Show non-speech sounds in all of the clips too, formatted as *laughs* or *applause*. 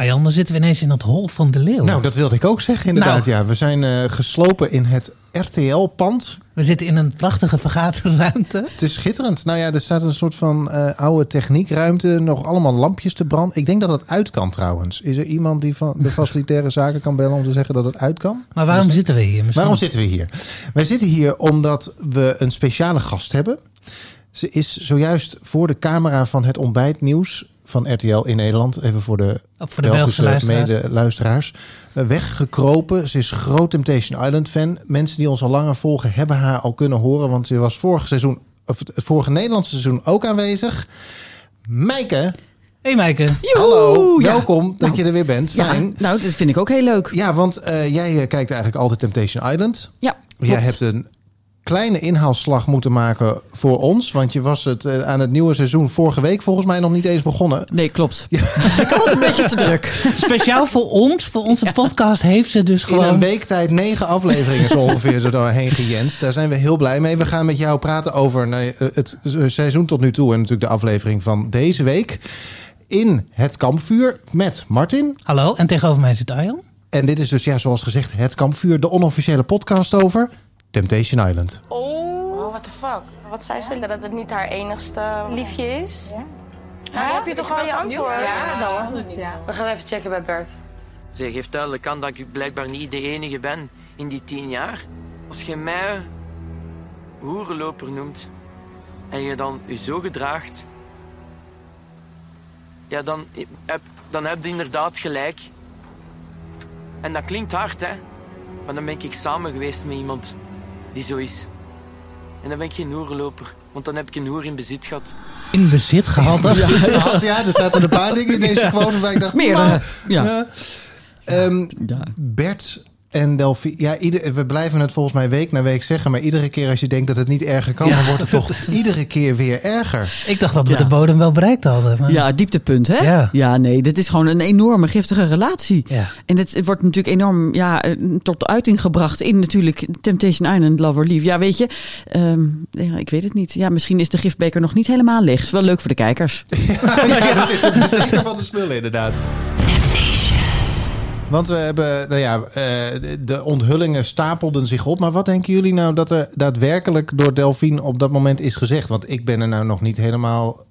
Arjan, dan zitten we ineens in het hol van de leeuw. Nou, dat wilde ik ook zeggen inderdaad. Nou. Ja, we zijn eh, geslopen in het RTL-pand. We zitten in een prachtige vergaderruimte. Het is schitterend. Nou ja, er staat een soort van eh, oude techniekruimte. Nog allemaal lampjes te branden. Ik denk dat het uit kan trouwens. Is er iemand die van de facilitaire *laughs* zaken kan bellen om te zeggen dat het uit kan? Maar waarom zitten we hier? Misschien- Waarom zitten we hier? Wij zitten hier omdat we een speciale gast hebben. Ze is zojuist voor de camera van het ontbijtnieuws van RTL in Nederland. Even voor de, voor de Belgische luisteraars. mede-luisteraars. eh, weggekropen. Ze is groot Temptation Island fan. Mensen die ons al langer volgen hebben haar al kunnen horen. Want ze was vorig seizoen, of het vorige Nederlandse seizoen ook aanwezig. Mijke, Hey Maaike. hallo. ja. Welkom dat je er weer bent. Ja, Fijn. nou, dat vind ik ook heel leuk. Ja, want eh, jij eh, kijkt eigenlijk altijd Temptation Island. Ja, Jij klopt. hebt een kleine inhaalslag moeten maken voor ons. Want je was het eh, aan het nieuwe seizoen vorige week volgens mij nog niet eens begonnen. Nee, klopt. Ik had het een beetje te druk. Speciaal voor ons, voor onze podcast, heeft ze dus In een gewoon... week tijd negen afleveringen zo ongeveer zo doorheen gejenst. Daar zijn we heel blij mee. We gaan met jou praten over nou, het seizoen tot nu toe. En natuurlijk de aflevering van deze week. In het kampvuur met Martin. Hallo, en tegenover mij zit Arjan. En dit is dus, ja, zoals gezegd, het kampvuur. De onofficiële podcast over Temptation Island. Oh, what the fuck? Wat zei ze? Dat het niet haar enigste liefje is? Ja? Maar heb je toch al je antwoord? Ja, dat was het, ja. We gaan even checken bij Bert. Zij geeft duidelijk aan dat ik blijkbaar niet de enige ben in die tien jaar. Als je mij hoerenloper noemt en je dan je zo gedraagt, ja, dan heb, dan heb je inderdaad gelijk. En dat klinkt hard, hè? Maar dan ben ik samen geweest met iemand die zo is. En dan ben ik geen hoerenloper, want dan heb ik een hoer in bezit gehad. In bezit gehad. *laughs* Ja, ja, er zaten een paar dingen in deze quote waar ik dacht... Meerdere, "Nou, ja. ja." Ehm, Ja. Bert en Delphi. Ja, ieder, we blijven het volgens mij week na week zeggen. Maar iedere keer als je denkt dat het niet erger kan, dan wordt het toch *laughs* iedere keer weer erger. Ik dacht dat we Ja. de bodem wel bereikt hadden. Maar... Ja, dieptepunt, hè? Ja. nee, dit is gewoon een enorme giftige relatie. Ja. En het wordt natuurlijk enorm ja, eh, tot uiting gebracht in natuurlijk Temptation Island, Love or Leave. Ja, weet je, ehm, ja, ik weet het niet. Ja, misschien is de gifbeker nog niet helemaal leeg. Is wel leuk voor de kijkers. *laughs* ja, er zit er zeker van de spullen inderdaad. Want we hebben, nou ja, eh, de onthullingen stapelden zich op. Maar wat denken jullie nou dat er daadwerkelijk door Delphine op dat moment is gezegd? Want ik ben er nou nog niet helemaal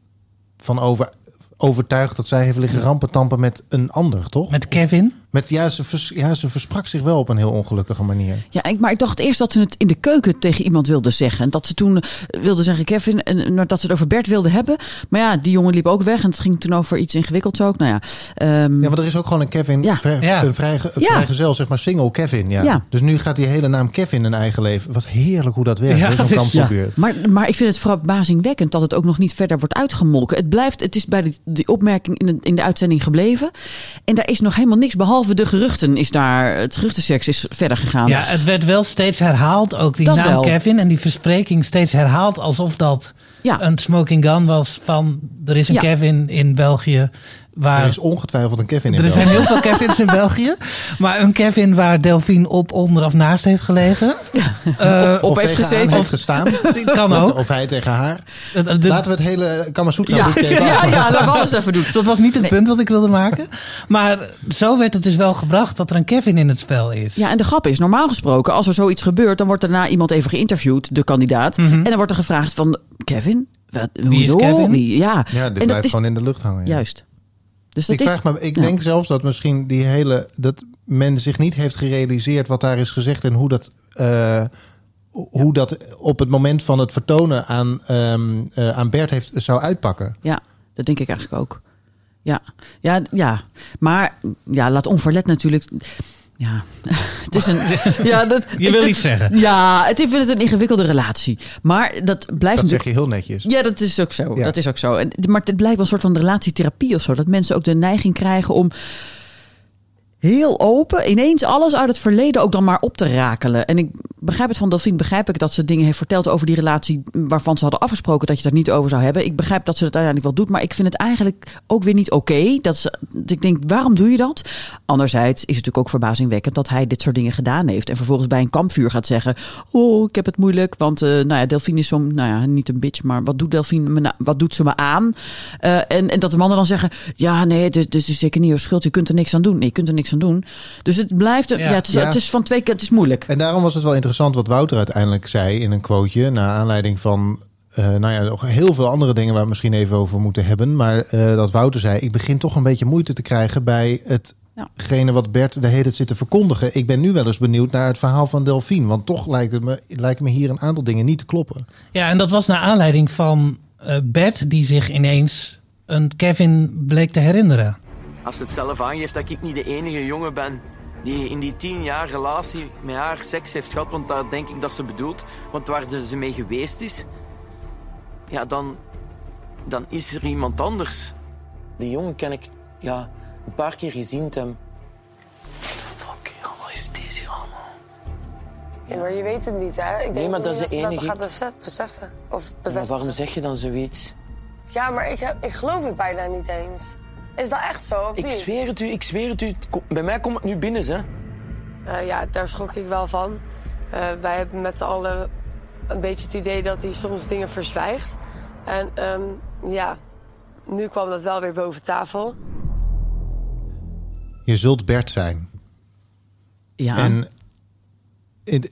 van over, overtuigd dat zij heeft liggen rampentampen met een ander, toch? Met Kevin. Met, ja, ze, vers- ja, ze versprak zich wel op een heel ongelukkige manier. Ja, ik, maar ik dacht eerst dat ze het in de keuken tegen iemand wilde zeggen. En dat ze toen eh, wilde zeggen Kevin, en en dat ze het over Bert wilde hebben. Maar ja, die jongen liep ook weg en het ging toen over iets ingewikkelds ook. Nou ja, ehm, Ja, want er is ook gewoon een Kevin, Ja. een vrij, vrijgezel, zeg maar single Kevin. Ja. Ja. Dus nu gaat die hele naam Kevin een eigen leven. Wat heerlijk hoe dat werkt, Ja, het is- maar, maar ik vind het verbazingwekkend dat het ook nog niet verder wordt uitgemolken. Het blijft, het is bij die, die opmerking in de, in de uitzending gebleven. En daar is nog helemaal niks, behalve de geruchten is daar, het geruchtenseks is verder gegaan. Ja, het werd wel steeds herhaald. Ook die Dat naam wel. Kevin en die verspreking steeds herhaald. Alsof dat Ja. een smoking gun was van... Er is een Ja. Kevin in België waar... Er is ongetwijfeld een Kevin in Er zijn heel veel Kevins in België. Maar een Kevin waar Delphine op, onder of naast heeft gelegen. Eh, Op heeft tegen gezeten. haar heeft gestaan. *laughs* kan ook. Of hij tegen haar. De- de- Laten we het hele Kamasutra Ja, boekje *laughs* even ja, ja, laten we alles even doen. Dat was niet het punt wat ik wilde maken. Maar zo werd het dus wel gebracht dat er een Kevin in het spel is. Ja, en de grap is, normaal gesproken, als er zoiets gebeurt, dan wordt daarna iemand even geïnterviewd, de kandidaat. En dan wordt er gevraagd van, Kevin? Wat, Mhm. Wie is hoezo? Kevin? Wie- ja, Ja, dit en dat blijft is gewoon in de lucht hangen. ja. juist. Dus dat Ik, is, vraag me, ik ja. denk zelfs dat misschien die hele... dat men zich niet heeft gerealiseerd wat daar is gezegd... en hoe dat, eh, hoe dat op het moment van het vertonen aan, ehm, eh, aan Bert heeft, zou uitpakken. Ja, dat denk ik eigenlijk ook. Ja, ja, ja. maar ja, laat onverlet natuurlijk. Ja, *laughs* het is een. *laughs* Ja, dat, Je wil iets zeggen. Ja, het, ik vind het een ingewikkelde relatie. Maar dat blijft Dat zeg je heel netjes. Ja, dat is ook zo. Ja. Dat is ook zo. En, maar het blijkt wel een soort van relatietherapie of zo. Dat mensen ook de neiging krijgen om heel open ineens alles uit het verleden ook dan maar op te rakelen. En ik, begrijp het van Delphine, begrijp ik dat ze dingen heeft verteld over die relatie waarvan ze hadden afgesproken dat je er niet over zou hebben. Ik begrijp dat ze het uiteindelijk wel doet, maar ik vind het eigenlijk ook weer niet oké. dat dat ik denk, waarom doe je dat? Anderzijds is het natuurlijk ook verbazingwekkend dat hij dit soort dingen gedaan heeft en vervolgens bij een kampvuur gaat zeggen, oh, ik heb het moeilijk, want eh, nou ja, Delphine is zo'n, nou ja, niet een bitch, maar wat doet Delphine, me wat doet ze me aan? Eh, en, en dat de mannen dan zeggen, ja, nee, is, het is zeker niet jouw schuld, je kunt er niks aan doen. Nee, je kunt er niks aan doen. Dus het blijft, ja, Ja. het, is, Ja. het is van twee kanten, het is moeilijk. En daarom was het wel interessant wat Wouter uiteindelijk zei in een quoteje. Naar aanleiding van, eh, nou ja, nog heel veel andere dingen waar we misschien even over moeten hebben. Maar eh, dat Wouter zei, ik begin toch een beetje moeite te krijgen bij hetgene wat Bert de hele tijd zit te verkondigen. Ik ben nu wel eens benieuwd naar het verhaal van Delphine. Want toch lijkt het me, lijken me hier een aantal dingen niet te kloppen. Ja, en dat was naar aanleiding van eh, Bert, die zich ineens een Kevin bleek te herinneren. Als ze het zelf aangeeft dat ik niet de enige jongen ben die in die tien jaar relatie met haar seks heeft gehad, want daar denk ik dat ze bedoelt, want waar ze mee geweest is, ja, dan, dan is er iemand anders. Die jongen ken ik ja, een paar keer gezien. Hem. What the fuck, wat is deze allemaal? Ja, maar je weet het niet, hè? Ik denk Nee, maar dat is de ze dat enige- gaat beseffen. Of Maar waarom zeg je dan zoiets? Ja, maar ik, heb, ik geloof het bijna niet eens. Is dat echt zo, of Ik niet? zweer het u, ik zweer het u. Bij mij komt het nu binnen, hè. Eh, ja, daar schrok ik wel van. Eh, wij hebben met z'n allen een beetje het idee dat hij soms dingen verzwijgt. En ehm, ja, nu kwam dat wel weer boven tafel. Je zult Bert zijn. Ja. En in-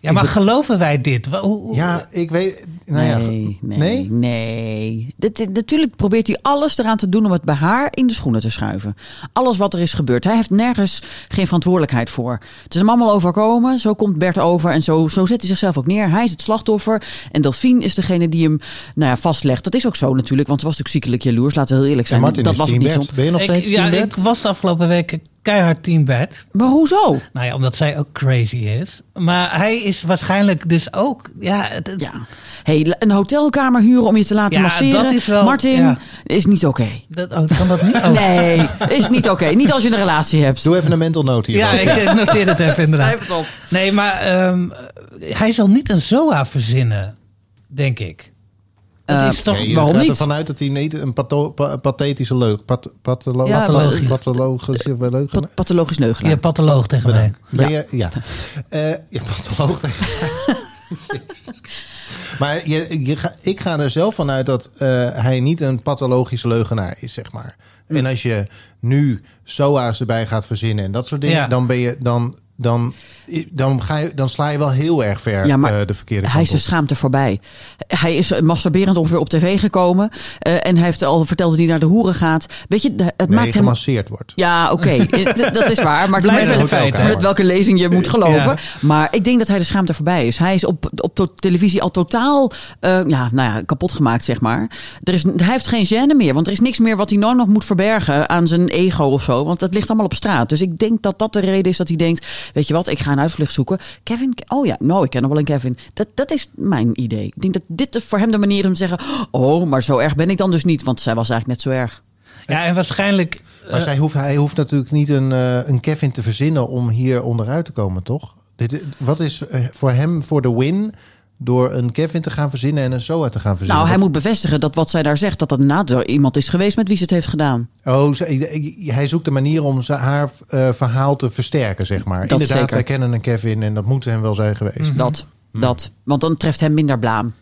Ja, maar geloven wij dit? Hoe- ja, ik weet. Nou ja, nee, nee, nee? natuurlijk probeert hij alles eraan te doen om het bij haar in de schoenen te schuiven. Alles wat er is gebeurd. Hij heeft nergens geen verantwoordelijkheid voor. Het is hem allemaal overkomen. Zo komt Bert over en zo, zo zet hij zichzelf ook neer. Hij is het slachtoffer en Delphine is degene die hem nou ja, vastlegt. Dat is ook zo natuurlijk, want ze was natuurlijk ziekelijk jaloers. Laten we heel eerlijk zijn. Martin dat is was het niet zo. Ben je nog ik, steeds ja, team ik was de afgelopen weken keihard team Bert. Maar hoezo? Nou ja, omdat zij ook crazy is. Maar hij is waarschijnlijk dus ook... Ja, het, het- Ja. Hey, een hotelkamer huren om je te laten Ja, masseren. dat is wel- Martin, ja. is niet oké. dat, oh, kan dat niet? Oh. Nee, is niet oké. Niet als je een relatie hebt. Doe even een mental note hier. Ja, ik eh, noteer het even inderdaad. Schrijf het op. Nee, maar ehm, hij zal niet een ZOA verzinnen, denk ik. Dat Eh, is toch... Nee, je Waarom gaat niet? ervan uit dat hij niet een patho- pa- pathetische leug... Pat, patholo- Ja, pathologisch. maar- pathologische leugen. Pat- pathologisch neugelaar. Je patholoog tegen mij. Ben je... Ja. Eh ja, patholoog. Jezus. *laughs* maar je, je ga, ik ga er zelf vanuit dat eh, hij niet een pathologische leugenaar is, zeg maar. En als je nu SOA's erbij gaat verzinnen en dat soort dingen... Ja. dan ben je... Dan, dan, dan, ga je, dan sla je wel heel erg ver Ja, maar eh, de verkeerde Hij is de schaamte voorbij. Hij is eh, masturberend ongeveer op tv gekomen. eh, en hij heeft al verteld dat hij naar de hoeren gaat. Weet je, het Nee, maakt hem... gemasseerd wordt. Ja, oké. *laughs* Dat is waar. Maar met, een feit, met welke lezing je moet geloven. Ja. Maar ik denk dat hij de schaamte voorbij is. Hij is op, op to- televisie al totaal eh, ja, nou ja, kapot gemaakt, zeg maar. Er is, hij heeft geen gêne meer. Want er is niks meer wat hij nou nog moet verbergen aan zijn ego of zo. Want dat ligt allemaal op straat. Dus ik denk dat dat de reden is dat hij denkt... Weet je wat, ik ga een uitvlucht zoeken. Kevin, oh ja, nou, ik ken nog wel een Kevin. Dat, dat is mijn idee. Ik denk dat dit voor hem de manier is om te zeggen... Oh, maar zo erg ben ik dan dus niet. Want zij was eigenlijk net zo erg. Ja, en waarschijnlijk... Maar zij hoeft, hij hoeft natuurlijk niet een, eh, een Kevin te verzinnen om hier onderuit te komen, toch? Dit, wat is eh, voor hem voor de win door een Kevin te gaan verzinnen en een SOA te gaan verzinnen? Nou, hij moet bevestigen dat wat zij daar zegt... dat dat inderdaad iemand is geweest met wie ze het heeft gedaan. Oh, hij zoekt een manier om haar eh, verhaal te versterken, zeg maar. Dat Inderdaad, zeker. wij kennen een Kevin en dat moet hem wel zijn geweest. Dat, dat. Want dan treft hem minder blaam.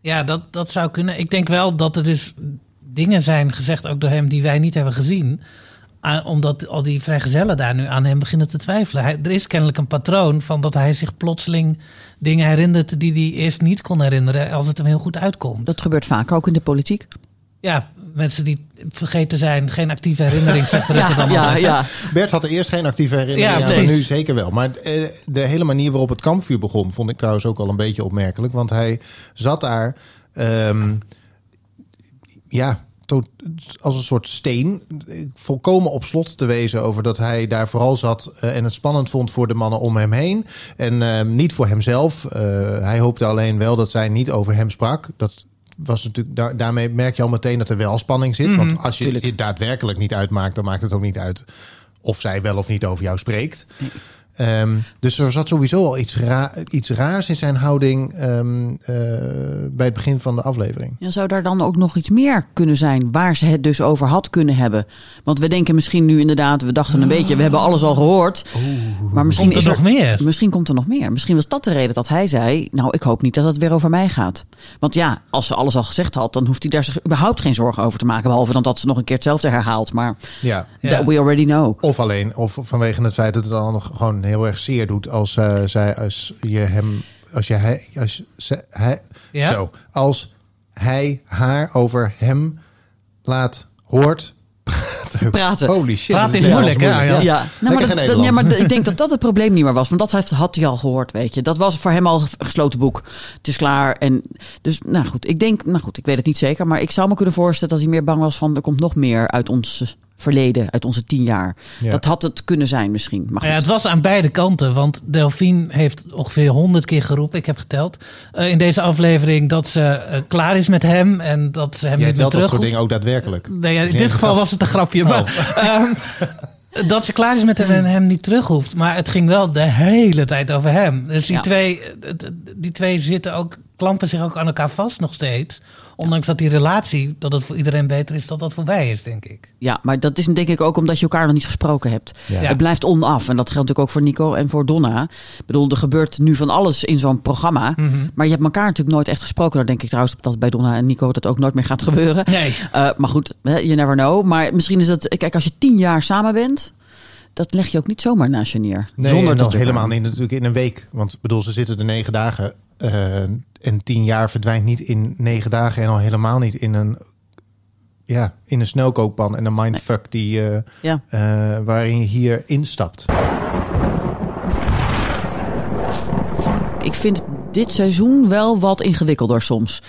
Ja, dat, dat zou kunnen. Ik denk wel dat er dus dingen zijn gezegd, ook door hem, die wij niet hebben gezien. Aan- omdat al die vrijgezellen daar nu aan hem beginnen te twijfelen. Hij, er is kennelijk een patroon van dat hij zich plotseling dingen herinnert die hij eerst niet kon herinneren als het hem heel goed uitkomt. Dat gebeurt vaak ook in de politiek. Ja, mensen die vergeten zijn, geen actieve herinnering, zegt *laughs* Rutte Ja, dan ja, ja. Bert had er eerst geen actieve herinnering Ja, aan, nu zeker wel. Maar eh, de hele manier waarop het kampvuur begon, vond ik trouwens ook al een beetje opmerkelijk. Want hij zat daar, ehm, ja, als een soort steen, volkomen op slot te wezen over dat hij daar vooral zat eh, en het spannend vond voor de mannen om hem heen. En ehm, niet voor hemzelf. Eh, hij hoopte alleen wel dat zij niet over hem sprak. Dat was natuurlijk, daar, daarmee merk je al meteen dat er wel spanning zit. Want als je het daadwerkelijk niet uitmaakt, dan maakt het ook niet uit of zij wel of niet over jou spreekt. Ehm, dus er zat sowieso al iets, ra iets raars in zijn houding ehm, eh, bij het begin van de aflevering. Ja, zou daar dan ook nog iets meer kunnen zijn waar ze het dus over had kunnen hebben? Want we denken misschien nu inderdaad, we dachten een beetje, we hebben alles al gehoord. Maar misschien Komt er is nog meer? Misschien komt er nog meer. Misschien was dat de reden dat hij zei, nou ik hoop niet dat het weer over mij gaat. Want ja, als ze alles al gezegd had, dan hoeft hij daar zich überhaupt geen zorgen over te maken. Behalve dan dat ze nog een keer hetzelfde herhaalt. Maar Ja. Ja. that we already know. Of alleen, of vanwege het feit dat het dan nog gewoon heel erg zeer doet als eh, zij, als je hem, als je hij, als ze, hij, Ja? zo, als hij haar over hem laat hoort praten. Praten. Holy shit. Praten dat is moeilijk, hè, Ja. Arjan? Ja, nou, maar, dat, dat- ja, maar ik denk dat dat het probleem niet meer was. Want dat heeft, had hij al gehoord, weet je. Dat was voor hem al een gesloten boek. Het is klaar. En dus, nou goed, ik denk, nou goed, ik weet het niet zeker. Maar ik zou me kunnen voorstellen dat hij meer bang was van... er komt nog meer uit ons verleden, uit onze tien jaar. Ja. Dat had het kunnen zijn misschien. Maar Nou Ja, het was aan beide kanten, want Delphine heeft ongeveer honderd keer geroepen, ik heb geteld, eh, in deze aflevering dat ze eh, klaar is met hem en dat ze hem Jij niet meer telt dat terug soort dingen ook daadwerkelijk. Nee, ja, in dit geval grap. was het een grapje. Maar, *laughs* ehm, dat ze klaar is met hem en hem niet terug hoeft. Maar het ging wel de hele tijd over hem. Dus die, Ja. twee, eh, die twee zitten ook, klampen zich ook aan elkaar vast nog steeds. Ondanks dat die relatie, dat het voor iedereen beter is dat dat voorbij is, denk ik. Ja, maar dat is denk ik ook omdat je elkaar nog niet gesproken hebt. Ja. Het blijft onaf. En dat geldt natuurlijk ook voor Nico en voor Donna. Ik bedoel, er gebeurt nu van alles in zo'n programma. Mhm. Maar je hebt elkaar natuurlijk nooit echt gesproken. Dan denk ik trouwens dat bij Donna en Nico dat ook nooit meer gaat gebeuren. Nee. Eh, maar goed, you never know. Maar misschien is het... Kijk, als je tien jaar samen bent... Dat leg je ook niet zomaar naast je neer. Nee, zonder dat helemaal niet natuurlijk in een week. Want ik bedoel, ze zitten er negen dagen. Eh, en tien jaar verdwijnt niet in negen dagen. En al helemaal niet in een, ja, in een snelkookpan en een mindfuck die, eh, Ja. eh, waarin je hier instapt. Ik vind dit seizoen wel wat ingewikkelder soms.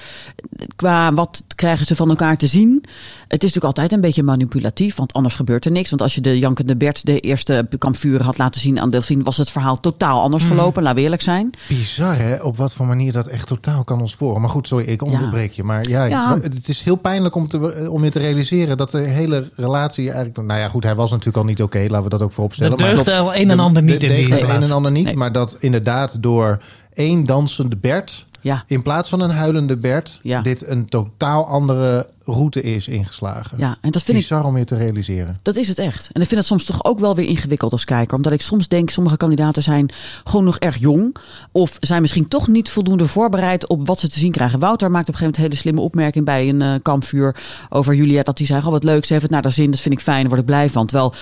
Qua wat krijgen ze van elkaar te zien. Het is natuurlijk altijd een beetje manipulatief, want anders gebeurt er niks. Want als je de Jankende Bert de eerste kampvuren had laten zien aan Delphine... was het verhaal totaal anders gelopen, laten we eerlijk zijn. Bizar hè, op wat voor manier dat echt totaal kan ontsporen. Maar goed, sorry, ik onderbreek je. Maar ja, Ja. het is heel pijnlijk om, te, om je te realiseren dat de hele relatie eigenlijk... Nou ja, goed, hij was natuurlijk al niet oké, laten we dat ook vooropstellen. Maar deugde klopt, al een en de- ander de- niet in die het een en ander niet, Nee. maar dat inderdaad door één dansende Bert... Ja, in plaats van een huilende Bert... Ja. dit een totaal andere route is ingeslagen. ja, en dat vind ik Bizar om je te realiseren. Dat is het echt. En ik vind het soms toch ook wel weer ingewikkeld als kijker. Omdat ik soms denk, sommige kandidaten zijn gewoon nog erg jong. Of zijn misschien toch niet voldoende voorbereid op wat ze te zien krijgen. Wouter maakt op een gegeven moment een hele slimme opmerking bij een eh, kampvuur over Juliette. Dat hij zei, oh wat leuk, ze heeft het naar de zin. Dat vind ik fijn, daar word ik blij van. Terwijl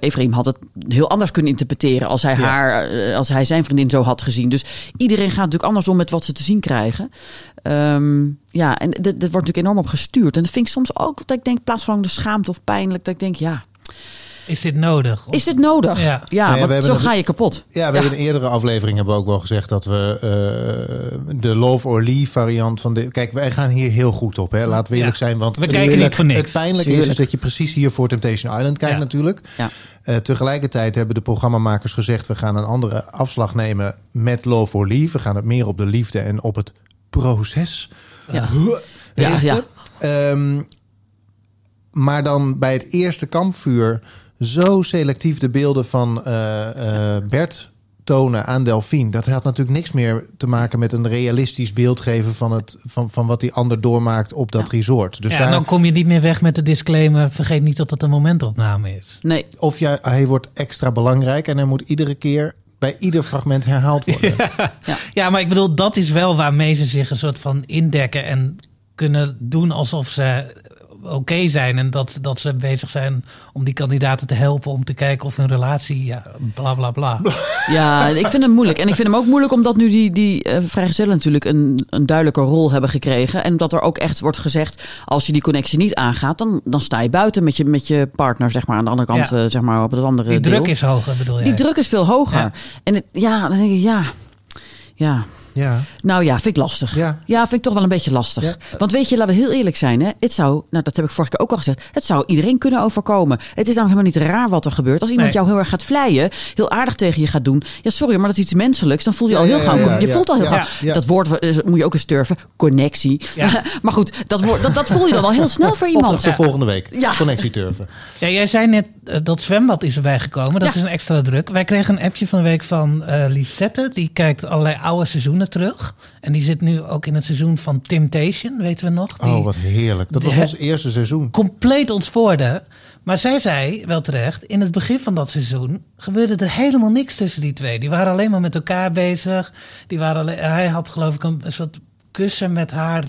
Ephraim had het heel anders kunnen interpreteren als hij, Ja. haar, eh, als hij zijn vriendin zo had gezien. Dus iedereen gaat natuurlijk anders om met wat ze te zien krijgen. Ehm, ja, en dat wordt natuurlijk enorm op gestuurd. En dat vind ik soms ook dat ik denk, plaatsvervangende schaamte of pijnlijk. Dat ik denk, ja, Is dit nodig? Of- is dit nodig? Ja. Ja, Nou ja, want zo ga je kapot. Ja, we hebben in een eerdere aflevering hebben we ook wel gezegd dat we eh, de Love or Leave variant van de. Kijk, wij gaan hier heel goed op, hè? Laten we eerlijk Ja. zijn. Want We het- kijken niet voor niks. Het pijnlijke is, is dat je precies hier voor Temptation Island kijkt, Ja. natuurlijk. Ja. Eh, tegelijkertijd hebben de programmamakers gezegd: we gaan een andere afslag nemen met Love or Leave. We gaan het meer op de liefde en op het proces Ja. Ja, ja. Ehm, maar dan bij het eerste kampvuur zo selectief de beelden van eh, eh, Bert tonen aan Delphine. Dat had natuurlijk niks meer te maken met een realistisch beeld geven van, het, van, van wat die ander doormaakt op dat resort. Dus ja, daar, dan kom je niet meer weg met de disclaimer. Vergeet niet dat het een momentopname is. Nee, of jij, hij wordt extra belangrijk en hij moet iedere keer bij ieder fragment herhaald worden. *laughs* Ja, maar ik bedoel, dat is wel waarmee ze zich een soort van indekken en kunnen doen alsof ze oké zijn. En dat, dat ze bezig zijn om die kandidaten te helpen om te kijken of hun relatie, ja, bla bla bla. *laughs* ja, ik vind hem moeilijk. En ik vind hem ook moeilijk omdat nu die, die eh, vrijgezellen natuurlijk een, een duidelijke rol hebben gekregen. En dat er ook echt wordt gezegd, als je die connectie niet aangaat, dan, dan sta je buiten met je, met je partner, zeg maar, aan de andere kant, Ja. eh, zeg maar, op het andere Die deel. druk is hoger, bedoel je? Die druk is veel hoger. Ja. En het, ja, dan denk ik, ja, ja. Ja. Nou ja, vind ik lastig. Ja. vind ik toch wel een beetje lastig. Ja. Want weet je, laten we heel eerlijk zijn. Hè? Het zou, nou dat heb ik vorige keer ook al gezegd. Het zou iedereen kunnen overkomen. Het is namelijk helemaal niet raar wat er gebeurt. Als iemand Nee. jou heel erg gaat vleien, heel aardig tegen je gaat doen. Ja, sorry, maar dat is iets menselijks. Dan voel je Ja, al heel ja, gauw. ja, je ja, voelt al heel ja, gauw. ja. Dat woord eh, moet je ook eens durven. Connectie. Ja. *laughs* maar goed, dat, woord, dat, dat voel je dan al heel snel voor iemand. Voor volgende week. Ja. Connectieturven. Ja, jij zei net eh, dat zwembad is erbij gekomen. Dat Ja. is een extra druk. Wij kregen een appje van de week van eh Lisette. Die kijkt allerlei oude seizoenen terug. En die zit nu ook in het seizoen van Temptation, weten we nog. Die Oh, wat heerlijk. Dat was ons eerste seizoen. compleet ontspoorde. Maar zij zei, wel terecht, in het begin van dat seizoen gebeurde er helemaal niks tussen die twee. Die waren alleen maar met elkaar bezig. Die waren alleen, hij had geloof ik een, een soort kussen met haar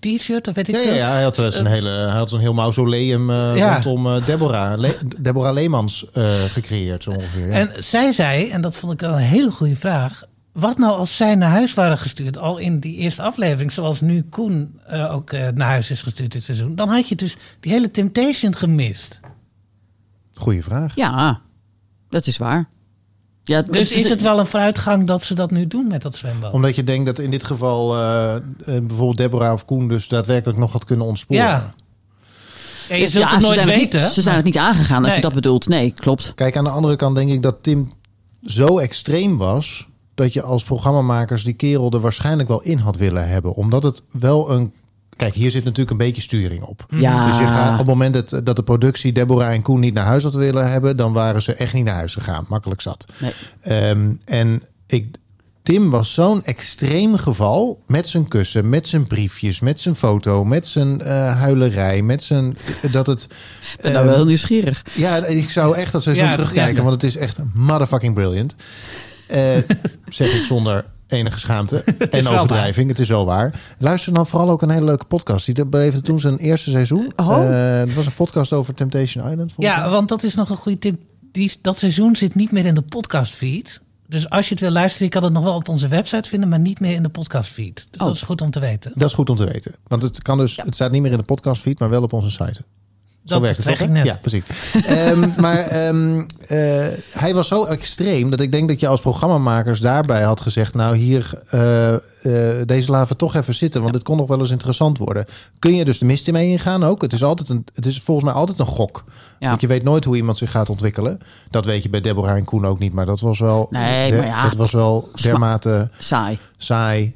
t-shirt of weet ik Ja, veel. ja, ja, hij had eh, zijn hele, hij had zo'n heel mausoleum eh, Ja. rondom Deborah, Le- Deborah Leemans gecreëerd, zo ongeveer. Ja. En zij zei, en dat vond ik wel een hele goede vraag. Wat nou als zij naar huis waren gestuurd, al in die eerste aflevering, zoals nu Koen eh, ook eh, naar huis is gestuurd dit seizoen. Dan had je dus die hele Temptation gemist. Goeie vraag. Ja, dat is waar. Ja, Dus is het wel een vooruitgang dat ze dat nu doen met dat zwembad? Omdat je denkt dat in dit geval eh, bijvoorbeeld Deborah of Koen dus daadwerkelijk nog had kunnen ontsporen. Ja. Ja, je zult Ja, het ze nooit zijn het weten. Niet, ze zijn het niet aangegaan als Nee. je dat bedoelt. Nee, klopt. Kijk, aan de andere kant denk ik dat Tim zo extreem was... dat je als programmamakers die kerel er waarschijnlijk wel in had willen hebben. Omdat het wel een... Kijk, hier zit natuurlijk een beetje sturing op. Ja. Dus je gaat, op het moment dat, dat de productie Deborah en Koen niet naar huis had willen hebben... dan waren ze echt niet naar huis gegaan. Makkelijk zat. Nee. Ehm, en ik, Tim was zo'n extreem geval met zijn kussen, met zijn briefjes, met zijn foto, met zijn eh, huilerij, met zijn dat het. Ik ben nou ehm, wel heel nieuwsgierig. ja, ik zou echt dat seizoen Ja, terugkijken, ja. want het is echt motherfucking brilliant. Eh, zeg ik zonder enige schaamte *laughs* en overdrijving. Het is wel waar. Luister dan vooral ook een hele leuke podcast. Die beleefde toen zijn eerste seizoen. Oh. Eh, het was een podcast over Temptation Island. Ja, want dat is nog een goede tip. Die, dat seizoen zit niet meer in de podcastfeed. Dus als je het wil luisteren, je kan het nog wel op onze website vinden, maar niet meer in de podcastfeed. Dus Oh. dat is goed om te weten. Dat is goed om te weten. Want het, kan dus, het staat niet meer in de podcastfeed, maar wel op onze site. Dat werkt het zeg ik net. Ja, precies. *laughs* Ehm, maar ehm, eh, hij was zo extreem dat ik denk dat je als programmamakers daarbij had gezegd: Nou, hier, eh, eh, deze laten we toch even zitten, want dit kon nog wel eens interessant worden. Kun je dus de mist in mee ingaan ook? Het is, altijd een, het is volgens mij altijd een gok. Ja. Want je weet nooit hoe iemand zich gaat ontwikkelen. Dat weet je bij Deborah en Koen ook niet, maar dat was wel, Nee, de- maar ja. dat was wel dermate Saai. saai.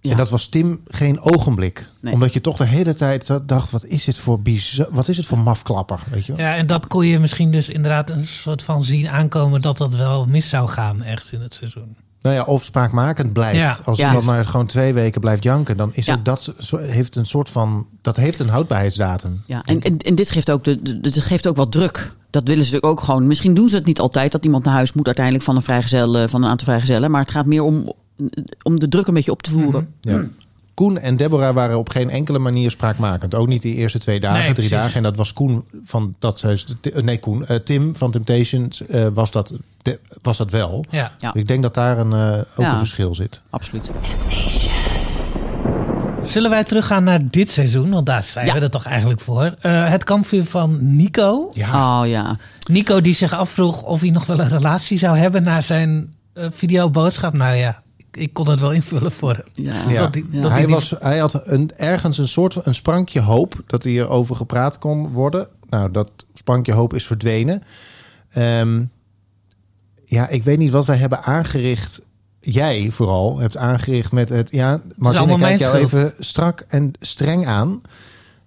Ja. En dat was Tim geen ogenblik. Nee. Omdat je toch de hele tijd dacht: wat is dit voor bizar, wat is het voor mafklapper? Weet je wel? Ja, en dat kon je misschien dus inderdaad een soort van zien aankomen dat dat wel mis zou gaan echt in het seizoen. Nou ja, of spraakmakend blijft. Ja. Als Ja. iemand maar gewoon twee weken blijft janken, dan is Ja. ook dat heeft een soort van dat heeft een houdbaarheidsdatum. Ja, en, en, en dit geeft ook, de, dit geeft ook wat druk. Dat willen ze natuurlijk ook gewoon. Misschien doen ze het niet altijd dat iemand naar huis moet uiteindelijk van een vrijgezel, eh, van een aantal vrijgezellen. Maar het gaat meer om, om de druk een beetje op te voeren. Ja. Koen en Deborah waren op geen enkele manier spraakmakend. Ook niet die eerste twee dagen, Nee, drie dagen. En dat was Koen van dat ze nee Koen, eh, Tim van Temptations eh, was dat de- was dat wel. Ja. Ja. Ik denk dat daar een eh, ook Ja. een verschil zit. Absoluut. Zullen wij teruggaan naar dit seizoen? Want daar zijn Ja. we er toch eigenlijk voor. Eh, het kampvuur van Nico. Ja, Oh ja. Nico die zich afvroeg of hij nog wel een relatie zou hebben na zijn eh, videoboodschap. Nou ja, ik, kon het wel invullen voor hem. ja. Ja. Dat die- Ja. dat hij, die- was, hij had een, ergens een soort een sprankje hoop dat hierover gepraat kon worden. Nou, dat sprankje hoop is verdwenen. Ehm, ja, ik weet niet wat wij hebben aangericht. Jij vooral hebt aangericht met het. Ja, Martin, allemaal ik kijk jou schuld. even strak en streng aan.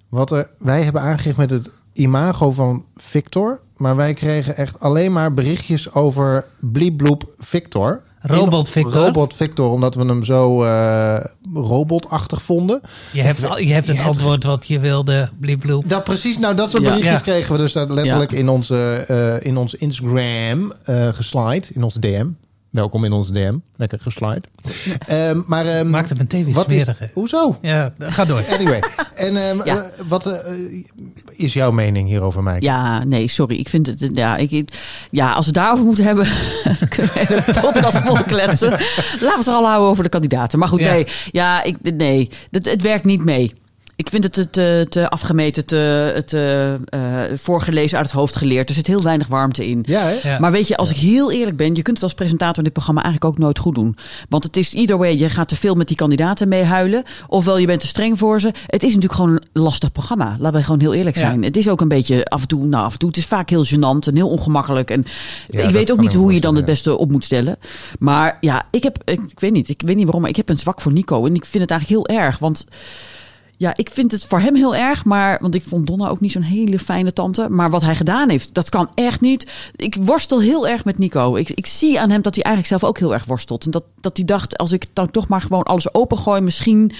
Wat er, wij hebben aangericht met het imago van Victor. Maar wij kregen echt alleen maar berichtjes over bliebloep Victor. Robot Victor. Robot Victor, omdat we hem zo eh, robotachtig vonden. Je hebt, al- je hebt het antwoord wat je wilde, bliebloep. Dat precies, nou dat soort Ja. berichtjes Ja. kregen we dus daar letterlijk in, onze, eh, in ons Instagram eh geslide, in onze DM. Welkom in onze DM, lekker geslide. *laughs* Ehm, maar ehm, Maakt het meteen weer wat is? Hoezo? Ja, ga door. *laughs* Anyway, en ehm, Ja. eh, wat eh, is jouw mening hierover, Mike? Ja, nee, sorry. Ik vind het. Ja, ik, ja als we het daarover moeten hebben. *laughs* kunnen we de podcast vol kletsen. Laten we het er al houden over de kandidaten. Maar goed, Ja. nee. Ja, ik, nee. Het, het werkt niet mee. Ik vind het te, te, te afgemeten, te, te eh, voorgelezen uit het hoofd geleerd. Er zit heel weinig warmte in. Ja. Maar weet je, als ik heel eerlijk ben, je kunt het als presentator in dit programma eigenlijk ook nooit goed doen. Want het is either way, je gaat te veel met die kandidaten meehuilen. Ofwel je bent te streng voor ze. Het is natuurlijk gewoon een lastig programma. Laten we gewoon heel eerlijk Ja. zijn. Het is ook een beetje af en toe, nou af en toe, het is vaak heel gênant en heel ongemakkelijk. En Ja, ik weet ook niet hoe je dan het beste op moet stellen. Maar ja, ik heb, ik, ik weet niet, ik weet niet waarom, maar ik heb een zwak voor Nico. En ik vind het eigenlijk heel erg, want... Ja, ik vind het voor hem heel erg, maar want ik vond Donna ook niet zo'n hele fijne tante. Maar wat hij gedaan heeft, dat kan echt niet. Ik worstel heel erg met Nico. Ik, ik zie aan hem dat hij eigenlijk zelf ook heel erg worstelt. En dat, dat hij dacht, als ik dan toch maar gewoon alles opengooi, misschien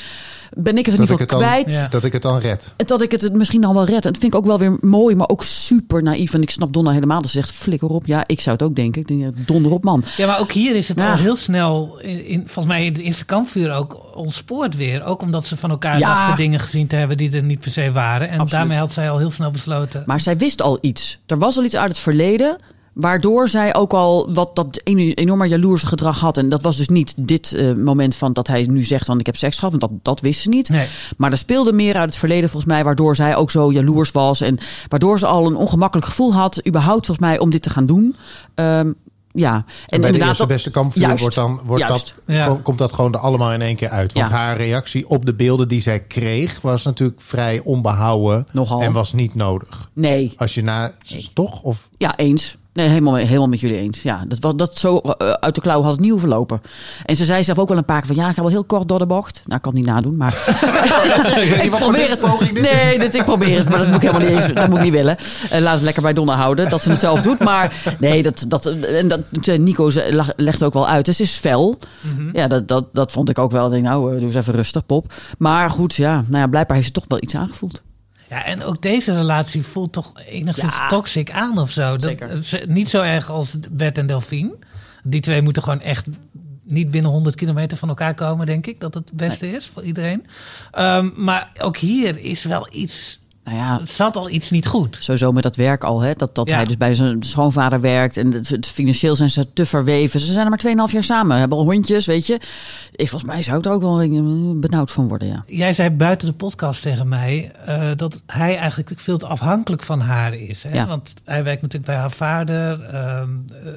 ben ik het in ieder geval het dan, kwijt. Ja. dat ik het dan red. En dat ik het het misschien dan wel red. En dat vind ik ook wel weer mooi, maar ook super naïef. En ik snap Donna helemaal. Dat ze zegt, flikker op. Ja, ik zou het ook denken. Ik denk, donder op man. Ja, maar ook hier is het Ja. al heel snel, in, in- volgens mij in het eerste kampvuur ook, ontspoord weer. Ook omdat ze van elkaar Ja. dachten dingen gezien te hebben die er niet per se waren. En Absoluut. daarmee had zij al heel snel besloten. Maar zij wist al iets. Er was al iets uit het verleden. Waardoor zij ook al wat dat enorme jaloerse gedrag had. En dat was dus niet dit eh, moment van dat hij nu zegt van ik heb seks gehad. Want dat, dat wist ze niet. Nee. Maar er speelde meer uit het verleden volgens mij. Waardoor zij ook zo jaloers was. En waardoor ze al een ongemakkelijk gevoel had. Überhaupt volgens mij om dit te gaan doen. Ehm, ja. En, En, bij de eerste beste kampvuur wordt dan, wordt Juist. dat, Ja. komt dat gewoon er allemaal in één keer uit. Want Ja. haar reactie op de beelden die zij kreeg... was natuurlijk vrij onbehouden Nogal. en was niet nodig. Nee, Als je na... Toch? Of Ja, eens. Nee, helemaal, helemaal met jullie eens. Ja, dat, was- dat zo eh, uit de klauw had het niet hoeven lopen. En ze zei zelf ook wel een paar keer van... ja, ik ga wel heel kort door de bocht. Nou, ik kan het niet nadoen, maar... *laughs* ik probeer het. Nee, dit, ik probeer het, maar dat moet ik helemaal niet eens. Dat moet ik niet willen. Eh, laat het lekker bij Donna houden, dat ze het zelf doet. Maar nee, dat, dat, en dat, Nico ze- lag- legt ook wel uit. Het is fel. Ja, dat, dat, dat vond ik ook wel. Ik denk, nou, eh, doe eens even rustig, pop. Maar goed, ja, nou ja, blijkbaar heeft ze toch wel iets aangevoeld. Ja, en ook deze relatie voelt toch enigszins Ja. toxic aan of zo. Dat, is niet zo erg als Bert en Delphine. Die twee moeten gewoon echt niet binnen 100 kilometer van elkaar komen, denk ik. Dat het het beste is voor iedereen. Ehm, maar ook hier is wel iets... Nou ja, Het zat al iets niet goed. Sowieso met dat werk al, hè? dat, dat Ja. hij dus bij zijn schoonvader werkt. En het, het financieel zijn ze te verweven. Ze zijn er maar 2,5 jaar samen. Hebben al hondjes, weet je. Ik, volgens mij zou ik er ook wel benauwd van worden, ja. Jij zei buiten de podcast tegen mij eh, dat hij eigenlijk veel te afhankelijk van haar is. Hè? Ja. Want hij werkt natuurlijk bij haar vader ehm,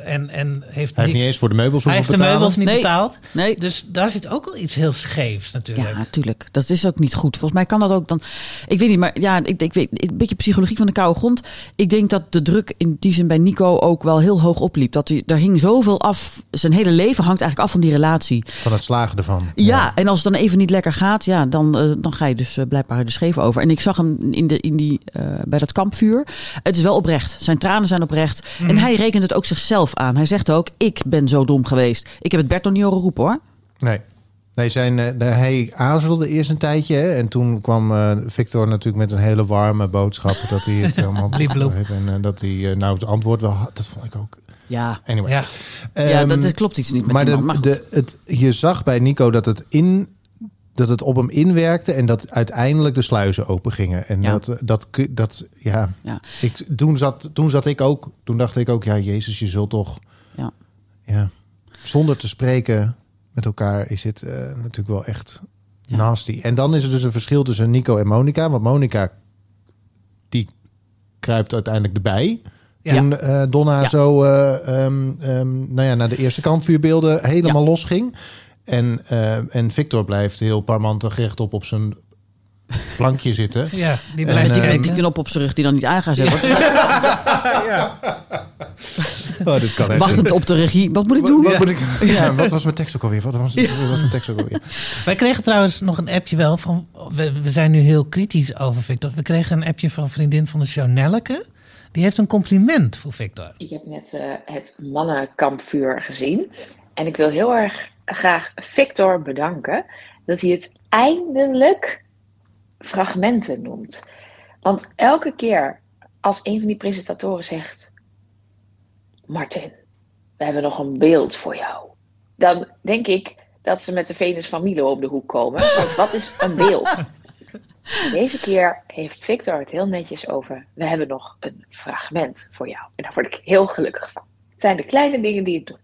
en, en heeft hij heeft niks- niet eens voor de meubels hij heeft de meubels niet Nee. betaald. Nee. Dus daar zit ook wel iets heel scheefs natuurlijk. Ja, natuurlijk. Dat is ook niet goed. Volgens mij kan dat ook dan. Ik weet niet, maar ja, ik, ik weet een beetje psychologie van de koude grond. Ik denk dat de druk in die zin bij Nico ook wel heel hoog opliep. Dat hij, daar hing zoveel af. Zijn hele leven hangt eigenlijk af van die relatie. Van het slagen ervan. Ja, en als het dan even niet lekker gaat, ja, dan, eh, dan ga je dus eh, blijkbaar de scheef over. En ik zag hem in de, in die, eh, bij dat kampvuur. Het is wel oprecht. Zijn tranen zijn oprecht. En hij rekent het ook zichzelf aan. Hij zegt ook, ik ben zo dom geweest. Ik heb het Bert nog niet horen roepen hoor. Nee. Nee, zijn, eh, de- hij aarzelde eerst een tijdje. Hè, en toen kwam eh, Victor natuurlijk met een hele warme boodschap. Dat hij het *laughs* helemaal begreep. En eh, dat hij nou het antwoord wel had. Dat vond ik ook. Ja, Anyway. Ja. ja Ehm, dat, dat klopt iets niet met maar die de, man. Maar goed. de, het, je zag bij Nico dat het, in, dat het op hem inwerkte en dat uiteindelijk de sluizen open gingen. En Ja. dat, dat, dat, dat, ja, Ja. ik, toen, zat, toen zat ik ook, toen dacht ik ook, ja, Jezus, je zult toch, Ja. ja, zonder te spreken met elkaar is het eh, natuurlijk wel echt Ja. nasty. En dan is er dus een verschil tussen Nico en Monica, want Monica, die kruipt uiteindelijk erbij. Ja. Toen eh, Donna Ja. zo eh, ehm, ehm, nou ja, naar de eerste kampvuurbeelden helemaal los ging. En, eh, en Victor blijft heel parmantig rechtop op zijn plankje zitten. *laughs* Ja, die En, blijft Met die, eh, met die knop op zijn rug die dan niet aan gaat zetten. *laughs* *laughs* *laughs* Oh, dit kan echt. Wachtend op de regie. Wat moet ik Wat, doen? wat, moet ik, *laughs* ja, wat was mijn tekst ook alweer? Wat was, wat was mijn tekst ook alweer? *laughs* Wij kregen trouwens nog een appje wel van. We, we zijn nu heel kritisch over Victor. We kregen een appje van een vriendin van de show Nelleke. Die heeft een compliment voor Victor. Ik heb net eh, het mannenkampvuur gezien. En ik wil heel erg graag Victor bedanken dat hij het eindelijk fragmenten noemt. Want elke keer als een van die presentatoren zegt: Martin, we hebben nog een beeld voor jou. Dan denk ik dat ze met de Venus van Milo op de hoek komen. Want wat is een beeld? *laughs* Deze keer heeft Victor het heel netjes over. We hebben nog een fragment voor jou. En daar word ik heel gelukkig van. Het zijn de kleine dingen die het doen.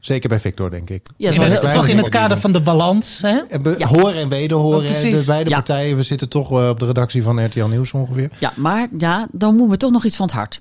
Zeker bij Victor, denk ik. Ja, zo heel- toch in het kader van de balans. Hè? En be- Ja. Horen en wederhoren. Oh, de beide Ja. partijen. We zitten toch eh, op de redactie van RTL Nieuws ongeveer. Ja, maar ja, dan moeten we toch nog iets van het hart.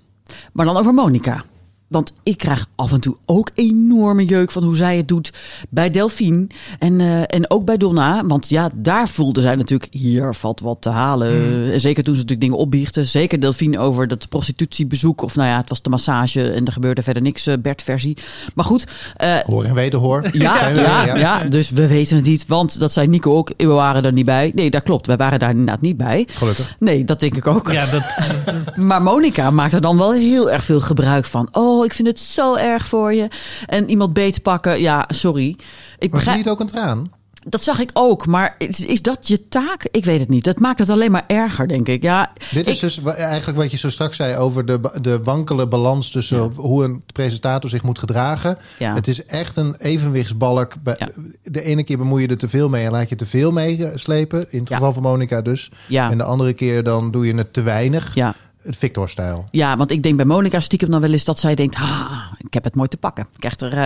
Maar dan over Monica. Want ik krijg af en toe ook enorme jeuk van hoe zij het doet bij Delphine. En, eh, en ook bij Donna. Want ja, daar voelde zij natuurlijk, hier valt wat te halen. Hmm. Zeker toen ze natuurlijk dingen opbiechten. Zeker Delphine over dat prostitutiebezoek. Of nou ja, het was de massage en er gebeurde verder niks, eh, Bert-versie. Maar goed, eh, Hoor en wederhoor. *laughs* ja, ja, weer, ja, dus we weten het niet. Want dat zei Nico ook, we waren er niet bij. Nee, dat klopt. We waren daar inderdaad niet bij. Gelukkig. Nee, dat denk ik ook. Ja, dat, *laughs* Maar Monica maakt er dan wel heel erg veel gebruik van. Oh, ik vind het zo erg voor je. En iemand beet pakken, ja, sorry. Ik begrijp, niet ook een traan? dat zag ik ook. Maar is, is dat je taak? Ik weet het niet. Dat maakt het alleen maar erger, denk ik. Ja, Dit is ik- dus eigenlijk wat je zo straks zei over de, de wankele balans tussen hoe een presentator zich moet gedragen. Ja. Het is echt een evenwichtsbalk. Ja. De ene keer bemoei je er te veel mee en laat je te veel meeslepen. In het geval van Monica dus. Ja. En de andere keer dan doe je het te weinig. ja. Het Victor-stijl. Ja, want ik denk bij Monica stiekem dan wel eens dat zij denkt... Ah, ik heb het mooi te pakken. Ik krijg er,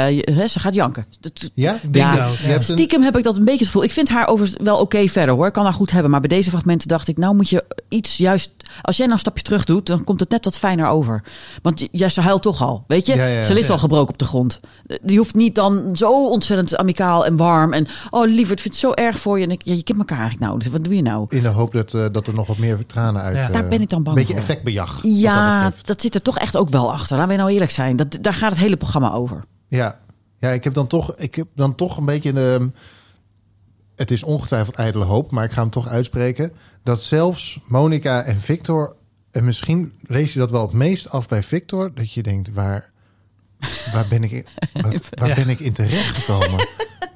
eh, ze gaat janken. Ja? Bingo. Ja, een- Stiekem heb ik dat een beetje het gevoel. Ik vind haar overigens wel oké verder hoor. Ik kan haar goed hebben. Maar bij deze fragmenten dacht ik, nou moet je iets juist. Als jij nou een stapje terug doet, dan komt het net wat fijner over. Want jij ze huilt toch al. Weet je? Ja, ja, ze ligt ja. al gebroken op de grond. Die hoeft niet dan zo ontzettend amicaal en warm. En oh lieverd, vind het zo erg voor je. En ik, ja, je kent elkaar eigenlijk nou. Dus wat doe je nou? In de hoop dat, eh, dat er nog wat meer tranen uit... Ja. eh, Daar ben ik dan bang Een beetje voor. effectbejag. Ja, dat zit er toch echt ook wel achter. Laten we nou eerlijk zijn. Dat, daar gaat het hele programma over. Ja, ja ik, heb dan toch, ik heb dan toch een beetje de. Het is ongetwijfeld ijdele hoop, maar ik ga hem toch uitspreken. Dat zelfs Monica en Victor. En misschien lees je dat wel het meest af bij Victor. Dat je denkt, waar, waar, ben, ik in, *laughs* wat- waar Ja. ben ik in terecht gekomen?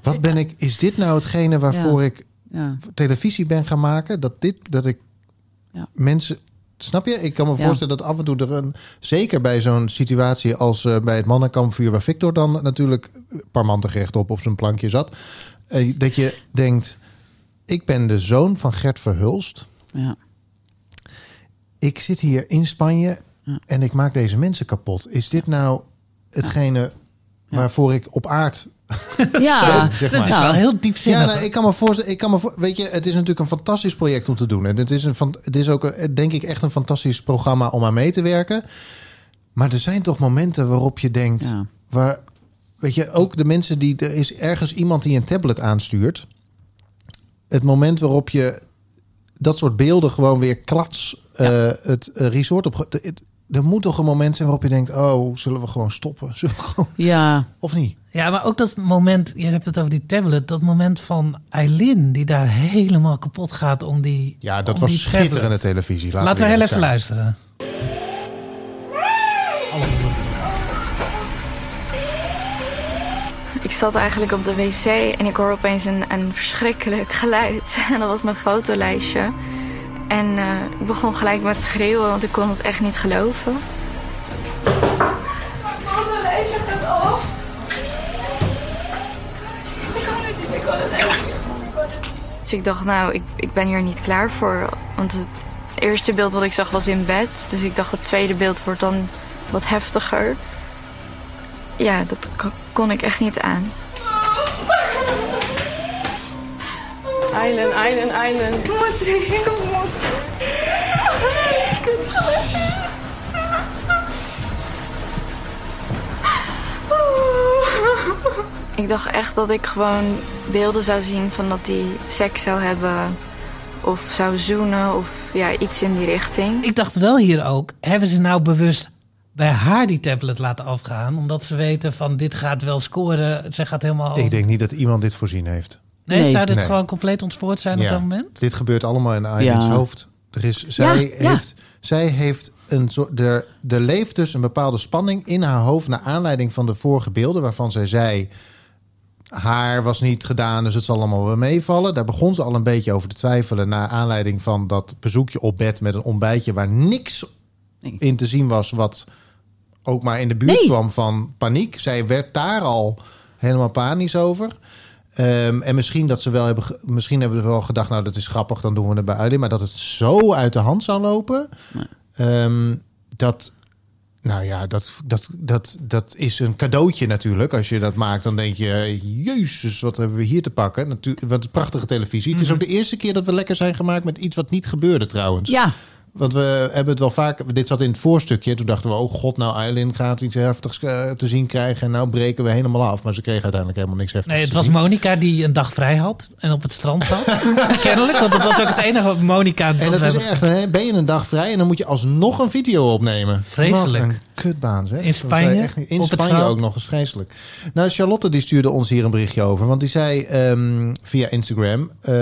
Wat ben ik, is dit nou hetgene waarvoor Ja. ik Ja. televisie ben gaan maken? Dat, dit, dat ik Ja. mensen. Snap je? Ik kan me Ja. voorstellen dat af en toe er een. Zeker bij zo'n situatie als eh, bij het mannenkampvuur, waar Victor dan natuurlijk parmantig rechtop op zijn plankje zat. eh, dat je denkt: ik ben de zoon van Gert Verhulst. Ja. Ik zit hier in Spanje Ja. en ik maak deze mensen kapot. Is dit nou hetgene waarvoor ik op aard *laughs* Ja, zeg dat maar. is wel heel diepzinnig. Ja, nou, ik kan me voorstellen. Ik kan me voor, weet je, het is natuurlijk een fantastisch project om te doen. En het is, een, van, het is ook, een- denk ik, echt een fantastisch programma om aan mee te werken. Maar er zijn toch momenten waarop je denkt, Ja. waar, weet je, ook de mensen die er is ergens iemand die een tablet aanstuurt. Het moment waarop je dat soort beelden gewoon weer klats eh, het eh, resort op. het- Er moet toch een moment zijn waarop je denkt: oh, zullen we gewoon stoppen? *laughs* Zullen we gewoon, ja. of niet? Ja, maar ook dat moment, je hebt het over die tablet, dat moment van Eileen die daar helemaal kapot gaat om die. Ja, dat was schitterende tablet. televisie. Laten we heel even zijn. luisteren. Ik zat eigenlijk op de wc en ik hoor opeens een, een verschrikkelijk geluid. *laughs* En dat was mijn fotolijstje. En eh, ik begon gelijk met schreeuwen, want ik kon het echt niet geloven. Dus ik dacht, nou, ik, ik ben hier niet klaar voor. Want het eerste beeld wat ik zag was in bed. Dus ik dacht, het tweede beeld wordt dan wat heftiger. Ja, dat kon ik echt niet aan. Eilen, Eilen, Eilen. Ik moet, ik dacht echt dat ik gewoon beelden zou zien van dat hij seks zou hebben. Of zou zoenen of ja, iets in die richting. Ik dacht wel hier ook, hebben ze nou bewust bij haar die tablet laten afgaan? Omdat ze weten van dit gaat wel scoren. Ze gaat helemaal... Ik denk niet dat iemand dit voorzien heeft. Nee, Nee. zou dit Nee. gewoon compleet ontspoord zijn op dat moment? Dit gebeurt allemaal in Ja. hoofd. Er is, zij, Ja, ja. heeft, zij heeft een soort. Er, er leeft dus een bepaalde spanning in haar hoofd. naar aanleiding van de vorige beelden. waarvan zij zei. Haar was niet gedaan, dus het zal allemaal wel meevallen. Daar begon ze al een beetje over te twijfelen. naar aanleiding van dat bezoekje op bed met een ontbijtje. waar niks Nee. in te zien was. wat ook maar in de buurt Nee. kwam van paniek. Zij werd daar al helemaal panisch over. Ehm, en misschien dat ze wel hebben, misschien hebben ze wel gedacht, nou dat is grappig, dan doen we het bij Eileen. Maar dat het zo uit de hand zou lopen, ehm, dat Nou ja, dat, dat, dat, dat is een cadeautje natuurlijk. Als je dat maakt, dan denk je... Jezus, wat hebben we hier te pakken? Natuurlijk, wat een prachtige televisie. Het is ook de eerste keer dat we lekker zijn gemaakt... met iets wat niet gebeurde trouwens. Ja, Want we hebben het wel vaak... Dit zat in het voorstukje. Toen dachten we, oh god, nou Eileen gaat iets heftigs eh, te zien krijgen. En nou breken we helemaal af. Maar ze kregen uiteindelijk helemaal niks heftigs Nee, het was. Monica die een dag vrij had en op het strand zat. *laughs* Kennelijk, want dat was ook het enige wat Monica... En dat is echt, hè, ben je een dag vrij en dan moet je alsnog een video opnemen. Vreselijk. Wat een kutbaan, zeg. In Spanje, echt In Spanje ook nog eens vreselijk. Nou, Charlotte die stuurde ons hier een berichtje over. Want die zei ehm, via Instagram... eh,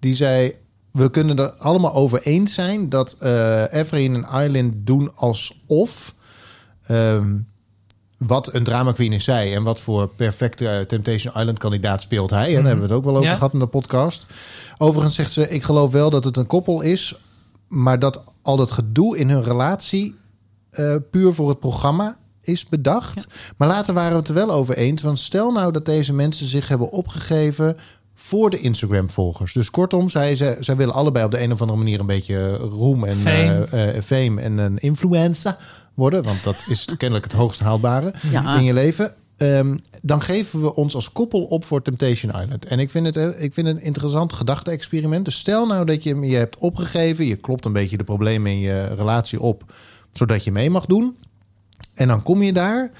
die zei... We kunnen er allemaal over eens zijn dat eh Everin en Eileen doen alsof... ehm, wat een drama queen is zij en wat voor perfecte eh, Temptation Island kandidaat speelt hij. En daar hebben we het ook wel over Ja. gehad in de podcast. Overigens zegt ze, ik geloof wel dat het een koppel is, maar dat al dat gedoe in hun relatie eh, puur voor het programma is bedacht. Maar later waren we het er wel over eens. Want stel nou dat deze mensen zich hebben opgegeven voor de Instagram-volgers. Dus kortom, zij, zij, zij willen allebei op de een of andere manier een beetje roem en Fame. eh, eh, fame en een influencer worden. Want dat is *laughs* kennelijk het hoogst haalbare Ja. in je leven. Ehm, dan geven we ons als koppel op voor Temptation Island. En ik vind het, eh, ik vind het een interessant gedachte-experiment. Dus stel nou dat je je hebt opgegeven. Je klopt een beetje de problemen in je relatie op. Zodat je mee mag doen. En dan kom je daar.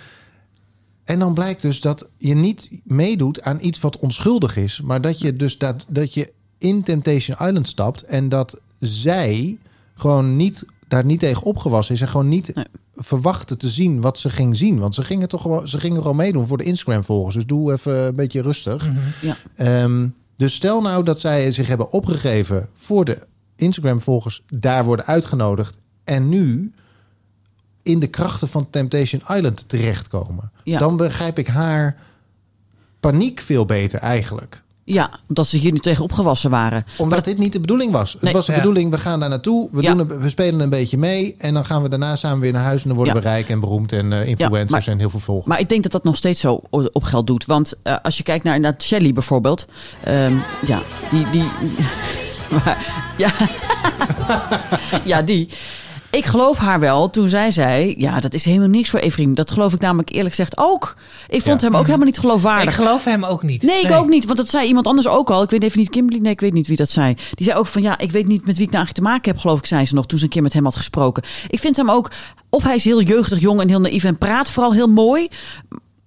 En dan blijkt dus dat je niet meedoet aan iets wat onschuldig is. Maar dat je dus dat, dat je in Temptation Island stapt. En dat zij gewoon niet daar niet tegen opgewassen is. En gewoon niet Nee. verwachtte te zien wat ze ging zien. Want ze gingen toch gewoon, ze gingen gewoon meedoen voor de Instagram volgers. Dus doe even een beetje rustig. ja. Ehm, dus stel nou dat zij zich hebben opgegeven voor de Instagram-volgers, daar worden uitgenodigd en nu in de krachten van Temptation Island terechtkomen. Ja. Dan begrijp ik haar paniek veel beter eigenlijk. ja, omdat ze hier niet tegen opgewassen waren. Omdat dit niet de bedoeling was. Het was de Ja. bedoeling, we gaan daar naartoe, we, Ja. doen een- we spelen een beetje mee... en dan gaan we daarna samen weer naar huis... en dan worden Ja. we rijk en beroemd en eh, influencers maar- en heel veel volgers. Maar ik denk dat dat nog steeds zo op geld doet. Want eh, als je kijkt naar, naar Shelly bijvoorbeeld. ehm, ja, die. die maar, *laughs* ja. *laughs* ja, die. Ik geloof haar wel toen zij zei: Ja, dat is helemaal niks voor Evrim. Dat geloof ik namelijk eerlijk gezegd ook. Ik vond Ja. hem ook helemaal niet Ik geloofwaardig. geloof hem ook niet. Nee, ik ook niet. Want dat zei iemand anders ook al. Ik weet even niet, Kimberly. Nee, ik weet niet wie dat zei. Die zei ook van ja, ik weet niet met wie ik nou eigenlijk te maken heb, geloof ik, zei ze nog toen ze een keer met hem had gesproken. Ik vind hem ook, of hij is heel jeugdig, jong en heel naïef en praat vooral heel mooi.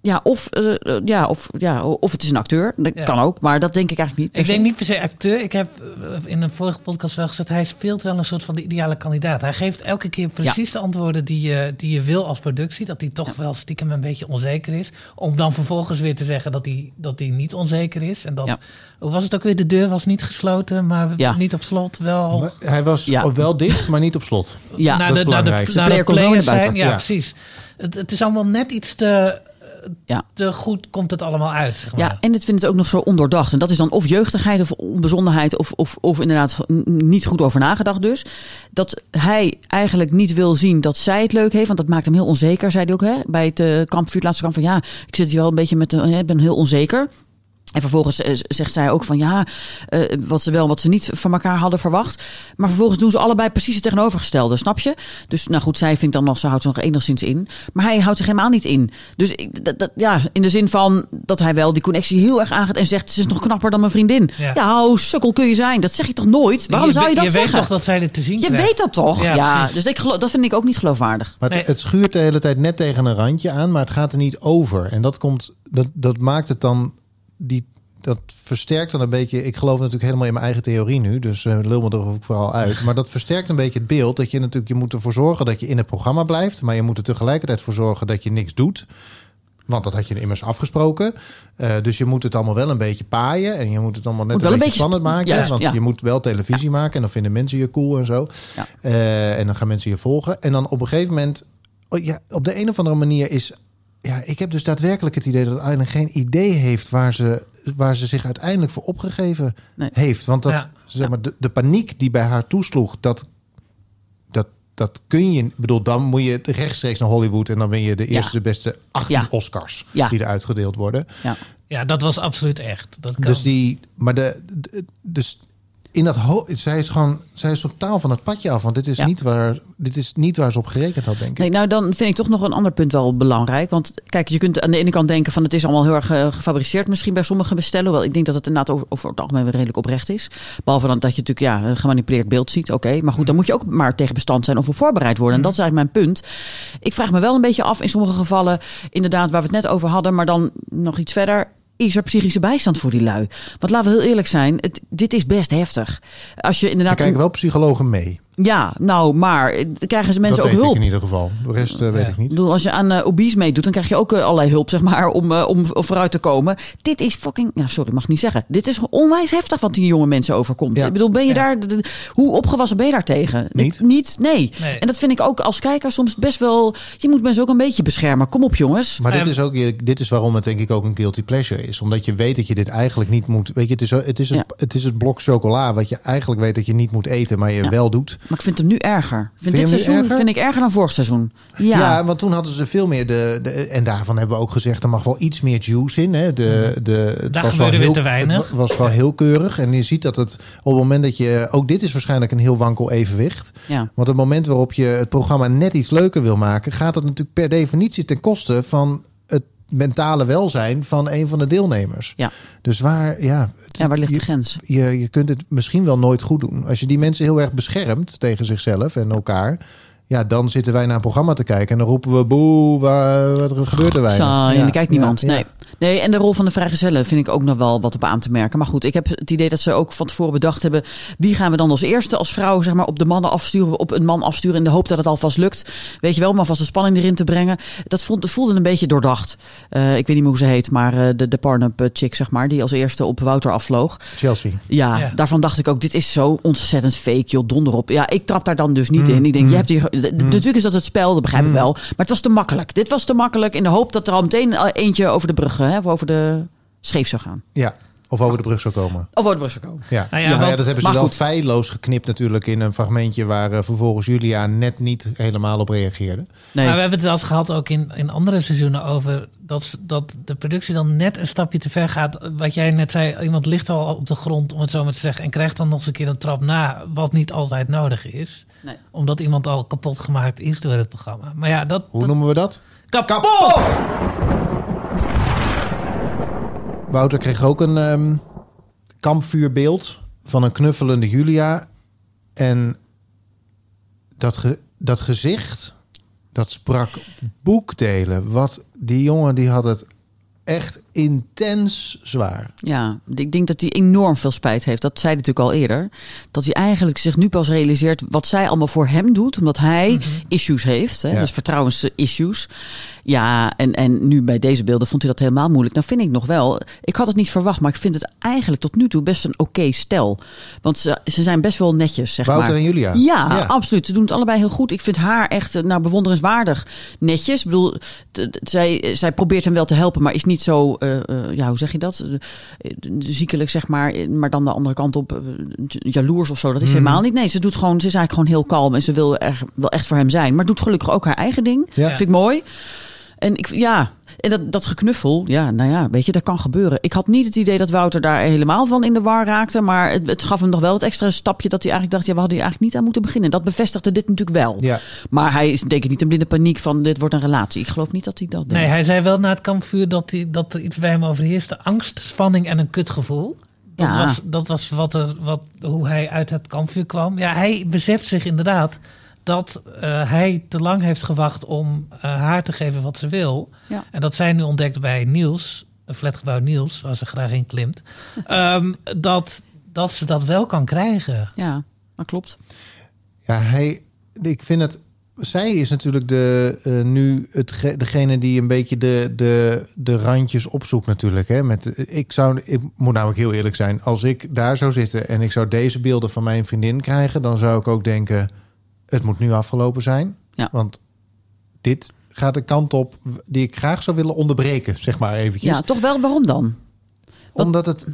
Ja, of, eh, eh, ja, of, ja, of het is een acteur. Dat Ja. kan ook, maar dat denk ik eigenlijk niet. Ik denk niet per se acteur. Ik heb eh, in een vorige podcast wel gezegd... hij speelt wel een soort van de ideale kandidaat. Hij geeft elke keer precies de antwoorden die je, die je wil als productie. Dat hij toch wel stiekem een beetje onzeker is. Om dan vervolgens weer te zeggen dat hij, dat hij niet onzeker is. En dat, Ja. hoe was het ook weer? De deur was niet gesloten, maar Ja. niet op slot. Wel... Maar hij was Ja. wel dicht, maar niet op slot. Ja, naar dat is de, naar de, naar De players zijn. Ja, Ja. precies. Het, het is allemaal net iets te, Ja. te goed komt het allemaal uit. Zeg maar. Ja, en het vindt het ook nog zo ondoordacht. En dat is dan of jeugdigheid of onbezonnenheid of, of, of inderdaad niet goed over nagedacht dus. Dat hij eigenlijk niet wil zien dat zij het leuk heeft. Want dat maakt hem heel onzeker, zei hij ook hè, bij het uh, kampvuur, het laatste kamp. Van ja, ik zit hier wel een beetje met, uh, ik ben heel onzeker. En vervolgens eh, zegt zij ook van ja, uh, wat ze wel, wat ze niet van elkaar hadden verwacht. Maar vervolgens doen ze allebei precies het tegenovergestelde, snap je? Dus nou goed, zij vindt dan nog, ze houdt zich nog enigszins in. Maar hij houdt zich helemaal niet in. Dus ik, dat, dat, ja, in de zin van dat hij wel die connectie heel erg aangaat en zegt ze is nog knapper dan mijn vriendin. Ja, ja hoe sukkel kun je zijn? Dat zeg je toch nooit? Waarom je, zou je dat je zeggen? Je weet toch dat zij dit te zien Je krijgt? weet dat toch? Ja, ja dus ik geloof, dat vind ik ook niet geloofwaardig. Maar het, Nee. het schuurt de hele tijd net tegen een randje aan, maar het gaat er niet over. En dat, komt, dat, dat maakt het dan die dat versterkt dan een beetje. Ik geloof natuurlijk helemaal in mijn eigen theorie nu, dus uh, lul me er ook vooral uit. *laughs* Maar dat versterkt een beetje het beeld dat je natuurlijk je moet ervoor zorgen dat je in het programma blijft, maar je moet er tegelijkertijd voor zorgen dat je niks doet. Want dat had je immers afgesproken. Uh, dus je moet het allemaal wel een beetje paaien. En je moet het allemaal net een, een beetje spannend maken. juist, want ja. je moet wel televisie maken. En dan vinden mensen je cool en zo. Ja. Uh, en dan gaan mensen je volgen. En dan op een gegeven moment... Oh ja, op de een of andere manier is... Ja, ik heb dus daadwerkelijk het idee dat Island geen idee heeft... waar ze, waar ze zich uiteindelijk voor opgegeven Nee. heeft. Want dat, Ja. zeg maar, de, de paniek die bij haar toesloeg... dat, dat, dat kun je... Ik bedoel, dan moet je rechtstreeks naar Hollywood... en dan win je de Ja. eerste, de beste 18 Ja. Oscars... Ja. die er uitgedeeld worden. Ja. Ja, dat was absoluut echt. Dat kan. Dus die, maar de, de- dus in dat zij is gewoon, zij is totaal van het padje af. Want dit is, Ja. niet, waar, dit is niet waar ze op gerekend had, denk ik. Nee, nou dan vind ik toch nog een ander punt wel belangrijk. Want kijk, je kunt aan de ene kant denken van het is allemaal heel erg eh, gefabriceerd misschien bij sommige bestellen. Wel, ik denk dat het inderdaad over, over het algemeen redelijk oprecht is. Behalve dan dat je natuurlijk ja, een gemanipuleerd beeld ziet. Oké, maar goed, dan moet je ook maar tegen bestand zijn of op voorbereid worden. En dat is eigenlijk mijn punt. Ik vraag me wel een beetje af in sommige gevallen, inderdaad, waar we het net over hadden, maar dan nog iets verder. Is er psychische bijstand voor die lui? Want laten we heel eerlijk zijn, het, dit is best heftig. Als je Er inderdaad. kijken wel psychologen mee. Ja, nou, maar eh, krijgen ze mensen dat ook weet hulp? ik in ieder geval. De rest eh, weet ik Ik niet. bedoel, als je aan eh obese meedoet, dan krijg je ook allerlei hulp, zeg maar, om, om vooruit te komen. Dit is fucking, ja, sorry, mag ik niet zeggen. Dit is onwijs heftig wat die jonge mensen overkomt. Ja. Ik bedoel, ben je Ja. daar, de- de- hoe opgewassen ben je daar tegen? Niet. Dit- niet, nee. Nee. En dat vind ik ook als kijker soms best wel, je moet mensen ook een beetje beschermen. Kom op, jongens. Maar dit Ehm, is, ook, je- dit is waarom het denk ik ook een guilty pleasure is. Omdat je weet dat je dit eigenlijk niet moet... Weet je, het is, het is, het, Ja. het, is het blok chocola wat je eigenlijk weet dat je niet moet eten, maar je Ja. wel doet. Maar ik vind hem nu erger. Vind, Vind dit seizoen erger? vind ik erger dan vorig seizoen. Ja. Ja. want toen hadden ze veel meer de, de... En daarvan hebben we ook gezegd, er mag wel iets meer juice in. Hè. De, de, het. Daar was gebeurde wel weer heel, te weinig. Het wa- was wel heel keurig. En je ziet dat het op het moment dat je... Ook dit is waarschijnlijk een heel wankel evenwicht. ja. Want het moment waarop je het programma net iets leuker wil maken... gaat het natuurlijk per definitie ten koste van mentale welzijn van een van de deelnemers. Ja. Dus waar, ja, het- ja, waar ligt je, de grens? je, je kunt het misschien wel nooit goed doen. Als je die mensen heel erg beschermt tegen zichzelf en elkaar... Ja, dan zitten wij naar een programma te kijken en dan roepen we boe, wat er gebeurt er weinig. Saai, en Ja, er kijkt ja, niemand. ja. Nee. Nee, en de rol van de vrijgezellen vind ik ook nog wel wat op aan te merken. Maar goed, ik heb het idee dat ze ook van tevoren bedacht hebben... wie gaan we dan als eerste als vrouw zeg maar, op de mannen afsturen... op een man afsturen in de hoop dat het alvast lukt. Weet je wel, om alvast de spanning erin te brengen. Dat vond, voelde een beetje doordacht. Eh, ik weet niet meer hoe ze heet, maar eh, de, de Parnup chick, zeg maar... die als eerste op Wouter afvloog. Chelsea. Ja, Ja. daarvan dacht ik ook, dit is zo ontzettend fake, joh, donder op. Ja, ik trap daar dan dus niet Mm, in. Ik denk, mm. je hebt hier, d- natuurlijk is dat het spel, dat begrijp ik wel. Maar het was te makkelijk. Dit was te makkelijk in de hoop dat er al meteen eh, eentje over de brug, hè, of over de scheef zou gaan. Ja, of over de brug zou komen. Of over de brug zou komen. Ja, Nou ja, ja, want- dat hebben ze wel goed. feilloos geknipt natuurlijk in een fragmentje waar eh, vervolgens Julia net niet helemaal op reageerde. Nee. Maar we hebben het wel eens gehad ook in, in andere seizoenen over dat, dat de productie dan net een stapje te ver gaat. Wat jij net zei, iemand ligt al op de grond, om het zo maar te zeggen, en krijgt dan nog eens een keer een trap na, wat niet altijd nodig is. Nee. Omdat iemand al kapot gemaakt is door het programma. Maar ja, dat... Hoe dat- noemen we dat? kapot! Wouter kreeg ook een ehm, kampvuurbeeld van een knuffelende Julia. En dat, ge- dat gezicht, dat sprak boekdelen. Wat die jongen, die had het echt intens zwaar. Ja, ik denk dat hij enorm veel spijt heeft. Dat zei hij natuurlijk al eerder. Dat hij eigenlijk zich nu pas realiseert wat zij allemaal voor hem doet. Omdat hij issues heeft. Hè? Ja. Dus vertrouwensissues. Ja, en, en nu bij deze beelden vond hij dat helemaal moeilijk. Nou vind ik nog wel. Ik had het niet verwacht, maar ik vind het eigenlijk tot nu toe best een oké stel. Want ze, ze zijn best wel netjes, zeg Wouter maar. en Julia. Ja, Ja. absoluut. Ze doen het allebei heel goed. Ik vind haar echt eh, nou, bewonderenswaardig netjes. Ik bedoel, zij, zij probeert hem wel te helpen, maar is niet zo, eh, eh, ja, hoe zeg je dat? Eh, ziekelijk, zeg maar. Maar dan de andere kant op, jaloers of zo. Dat is Mhm. helemaal niet. Nee, ze doet gewoon, ze is eigenlijk gewoon heel kalm en ze wil er wel echt voor hem zijn. Maar doet gelukkig ook haar eigen ding. Ja. Vind ik mooi. En ik, ja, en dat, dat geknuffel, ja, nou ja, weet je, dat kan gebeuren. Ik had niet het idee dat Wouter daar helemaal van in de war raakte. Maar het, het gaf hem nog wel het extra stapje dat hij eigenlijk dacht, ja, we hadden hier eigenlijk niet aan moeten beginnen. Dat bevestigde dit natuurlijk wel. Ja. Maar hij is denk ik niet in blinde paniek van dit wordt een relatie. Ik geloof niet dat hij dat denkt. Nee, hij zei wel na het kampvuur dat, hij, dat er iets bij hem overheerste. Angst, spanning en een kutgevoel. Dat Ja. was, dat was wat er, wat, hoe hij uit het kampvuur kwam. Ja, hij beseft zich inderdaad dat eh, hij te lang heeft gewacht om eh, haar te geven wat ze wil. Ja. En dat zij nu ontdekt bij Niels, een flatgebouw Niels, waar ze graag in klimt. *laughs* ehm, dat, dat ze dat wel kan krijgen. Ja, dat klopt. Ja, hij, ik vind het. Zij is natuurlijk de, eh, nu het, ge- degene die een beetje de, de, de randjes opzoekt natuurlijk. Hè? Met, ik, zou, ik moet namelijk heel eerlijk zijn. Als ik daar zou zitten en ik zou deze beelden van mijn vriendin krijgen... dan zou ik ook denken, het moet nu afgelopen zijn. Ja. Want dit gaat de kant op die ik graag zou willen onderbreken, zeg maar eventjes. Ja, toch wel. Waarom dan? wat- Omdat het...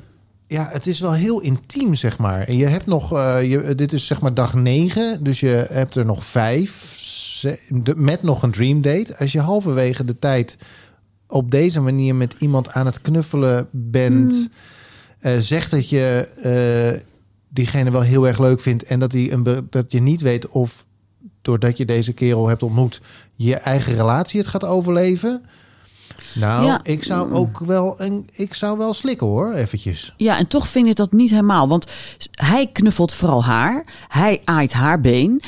Ja, het is wel heel intiem, zeg maar. En je hebt nog... eh, je, dit is zeg maar dag negen. Dus je hebt er nog vijf. met nog een dream date. Als je halverwege de tijd op deze manier met iemand aan het knuffelen bent... eh, zegt dat je... eh, diegene wel heel erg leuk vindt en dat, hij een, dat je niet weet of doordat je deze kerel hebt ontmoet, je eigen relatie het gaat overleven. Nou, Ja. ik zou ook wel een, ik zou wel slikken hoor, eventjes. Ja, en toch vind ik dat niet helemaal. Want hij knuffelt vooral haar. Hij aait haar been.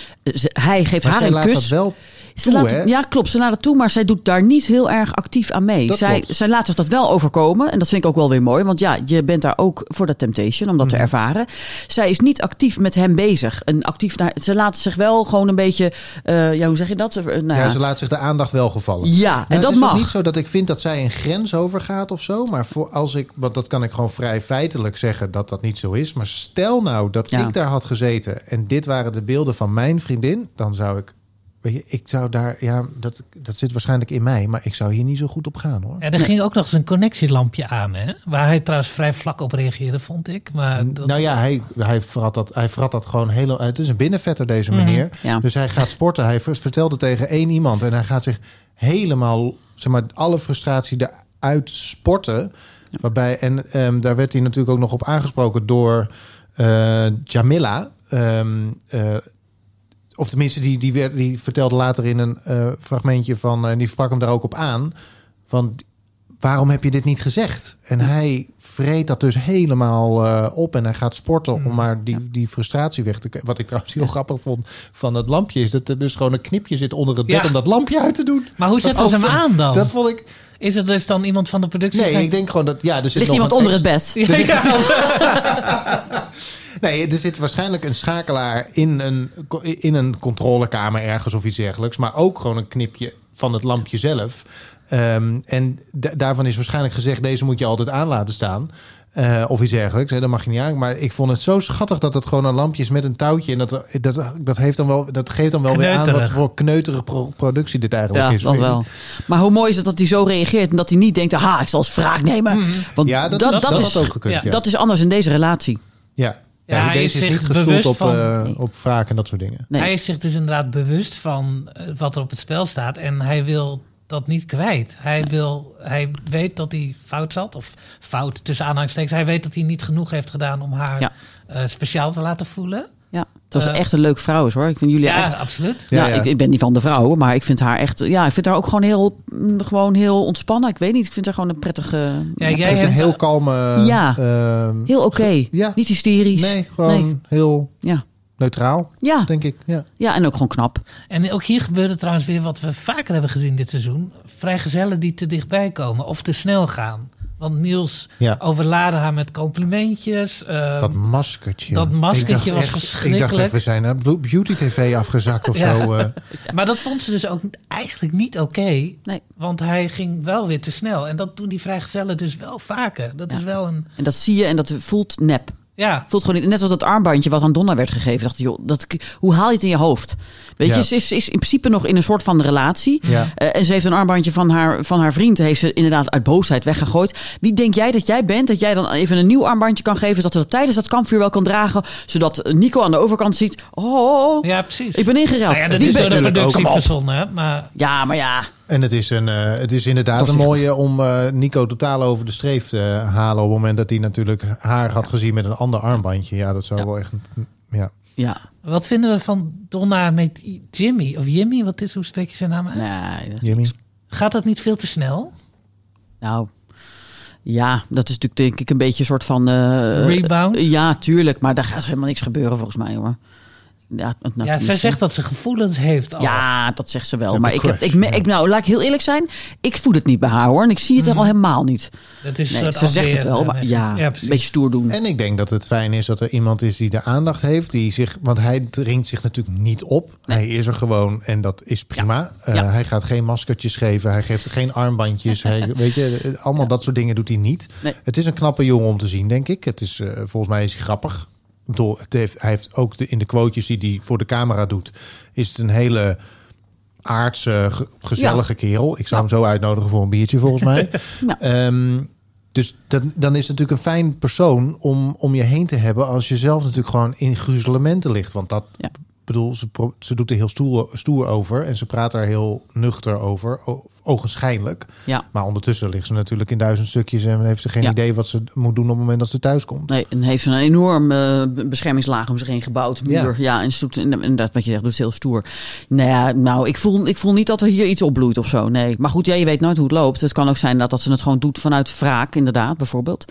Hij geeft Maar haar een kus. dat wel Ze toe, laat, hè? ja, klopt. Ze laat het toe, maar zij doet daar niet heel erg actief aan mee. Dat Zij, klopt. zij laat zich dat wel overkomen. En dat vind ik ook wel weer mooi. Want ja, je bent daar ook voor de temptation, om dat Mhm. te ervaren. Zij is niet actief met hem bezig. En actief naar, ze laat zich wel gewoon een beetje... eh, ja, hoe zeg je dat? Eh, Nou, Ja, ja, ze laat zich de aandacht wel gevallen. Ja, Nou, en dat het is ook mag. niet zo dat ik vind dat zij een grens overgaat of zo. Maar voor als ik, want dat kan ik gewoon vrij feitelijk zeggen dat dat niet zo is. Maar stel nou dat Ja. ik daar had gezeten en dit waren de beelden van mijn vriendin, dan zou ik. Weet je, ik zou daar, ja, dat, dat zit waarschijnlijk in mij, maar ik zou hier niet zo goed op gaan hoor. Ja, er ging ook nog eens een connectielampje aan, hè? Waar hij trouwens vrij vlak op reageerde, vond ik. Maar dat, Nou ja, hij, hij, vrat dat, hij vrat dat gewoon heel. Het is een binnenvetter, deze meneer. Ja. Dus hij gaat sporten. Hij ver- vertelde tegen één iemand. En hij gaat zich helemaal, zeg maar, alle frustratie eruit sporten. Waarbij, en ehm, daar werd hij natuurlijk ook nog op aangesproken door eh, Jamila. Ehm, eh, of tenminste, die, die, werd, die vertelde later in een eh, fragmentje van. En die sprak hem daar ook op aan. Van waarom heb je dit niet gezegd? En hij vreet dat dus helemaal eh, op en hij gaat sporten om maar die, die frustratie weg te Wat ik trouwens heel grappig vond van het lampje is dat er dus gewoon een knipje zit onder het bed Ja. om dat lampje uit te doen. Maar hoe zetten ze hem aan dan? Dat vond ik. Is het dus dan iemand van de productie? Nee, zijn- ik denk gewoon dat ja, er zit Ligt nog iemand een onder het bed? *laughs* Ja. *laughs* *laughs* Nee, er zit waarschijnlijk een schakelaar in een, in een controlekamer ergens of iets dergelijks. Maar ook gewoon een knipje van het lampje zelf. Ehm, en da- daarvan is waarschijnlijk gezegd: deze moet je altijd aan laten staan. Eh, of iets dergelijks. Hè, dat mag je niet aan. Maar ik vond het zo schattig dat het gewoon een lampje is met een touwtje. En dat, dat, dat, heeft dan wel, dat geeft dan wel weer aan wat voor kneuterige pro- productie dit eigenlijk Ja, is. dat wel. Maar hoe mooi is het dat hij zo reageert en dat hij niet denkt, ha, ik zal eens wraak nemen. Want Ja, dat, dat, dat, dat, dat is, had ook gekund. ja. Ja, dat is anders in deze relatie. ja. Ja, deze is niet gestoeld bewust op, van- eh, op wraak en dat soort dingen. Nee. Hij is zich dus inderdaad bewust van eh, wat er op het spel staat. En hij wil dat niet kwijt. Hij, wil, hij weet dat hij fout zat. Of fout tussen aanhalingstekens. Hij weet dat hij niet genoeg heeft gedaan om haar Ja. eh, speciaal te laten voelen. Het was Eh, echt een leuk vrouw is hoor. Ik vind jullie Ja, echt... absoluut. Ja, Ja, ja. Ik, ik ben niet van de vrouwen, maar ik vind haar echt... Ja, ik vind haar ook gewoon heel, mm, gewoon heel ontspannen. Ik weet niet, ik vind haar gewoon een prettige... Ja, jij is een hebt- heel kalme... Ja. ehm, Heel oké. Ja. Niet hysterisch. Nee, gewoon Nee. heel Ja. neutraal, Ja. denk ik. Ja. ja, en ook gewoon knap. En ook hier gebeurde trouwens weer wat we vaker hebben gezien dit seizoen. Vrijgezellen die te dichtbij komen of te snel gaan. Want Niels Ja. overlaadde haar met complimentjes. eh, Dat maskertje. dat maskertje was echt- Ik dacht verschrikkelijk. echt, we zijn naar Blue- Beauty TV afgezakt of *laughs* Ja. zo. eh. Maar dat vond ze dus ook eigenlijk niet oké. Nee. Want hij ging wel weer te snel. En dat doen die vrijgezellen dus wel vaker. Dat Ja. is wel een... En dat zie je en dat voelt nep. Ja, Voelt gewoon niet, net als dat armbandje wat aan Donna werd gegeven. Dacht joh, dat, hoe haal je het in je hoofd? Weet Ja. je, ze is, is in principe nog in een soort van relatie. Ja. Eh, en ze heeft een armbandje van haar, van haar vriend, heeft ze inderdaad uit boosheid weggegooid. Wie denk jij dat jij bent, dat jij dan even een nieuw armbandje kan geven, zodat ze dat tijdens dat kampvuur wel kan dragen, zodat Nico aan de overkant ziet, oh, ja precies. ik ben ingeruild. Nou ja, dat Wie is door de productie verzonnen. hè, Maar Ja, maar ja, En het is, een, eh, het is inderdaad een mooie om eh, Nico totaal over de streef te halen. Op het moment dat hij natuurlijk haar had gezien met een ander armbandje. Ja, dat zou Ja. wel echt... Ja. ja. wat vinden we van Donna met Jimmy? Of Jimmy, wat is, hoe spreek je zijn naam uit? Nee, dat- Jimmy? Gaat dat niet veel te snel? nou, ja, dat is natuurlijk denk ik een beetje een soort van... eh, Rebound? Ja, tuurlijk, maar daar gaat helemaal niks gebeuren volgens mij hoor. Ja, nou, ja, zij zegt dat ze gevoelens heeft al. Ja, dat zegt ze wel. Maar ik heb, ik, me- ja. ik, nou, laat ik heel eerlijk zijn. Ik voel het niet bij haar hoor. En ik zie het er al helemaal niet. Dat is Nee, soort ze zegt het wel, eh, maar weg. ja, een beetje stoer doen. En ik denk dat het fijn is dat er iemand is die de aandacht heeft. Die zich, want hij dringt zich natuurlijk niet op. Hij is er gewoon en dat is prima. Eh, Ja. Hij gaat geen maskertjes geven. Hij geeft geen armbandjes. hij, *laughs* weet je, eh, allemaal dat soort dingen doet hij niet. Nee. Het is een knappe jongen om te zien, denk ik. Het is, eh, volgens mij is hij grappig. Bedoel, het heeft, hij heeft ook de, in de quotejes die hij voor de camera doet... is het een hele aardse, ge- gezellige kerel. Ik zou hem zo uitnodigen voor een biertje, volgens mij. *laughs* Ehm, dus dan, dan is het natuurlijk een fijn persoon om, om je heen te hebben... als je zelf natuurlijk gewoon in gruzelementen ligt. Want dat, Ja. Bedoel, ze, ze doet er heel stoer, stoer over en ze praat daar heel nuchter over, ogenschijnlijk. Ja. Maar ondertussen ligt ze natuurlijk in duizend stukjes en heeft ze geen Ja. idee wat ze moet doen op het moment dat ze thuis komt. Nee, en heeft ze een enorm eh, beschermingslaag om zich heen gebouwd. Muur. Ja. Ja, en ze doet inderdaad wat je zegt, doet ze heel stoer. Nou ja, nou, ik voel, ik voel niet dat er hier iets opbloeit of zo. Nee. Maar goed, ja, je weet nooit hoe het loopt. Het kan ook zijn dat, dat ze het gewoon doet vanuit wraak, inderdaad, bijvoorbeeld.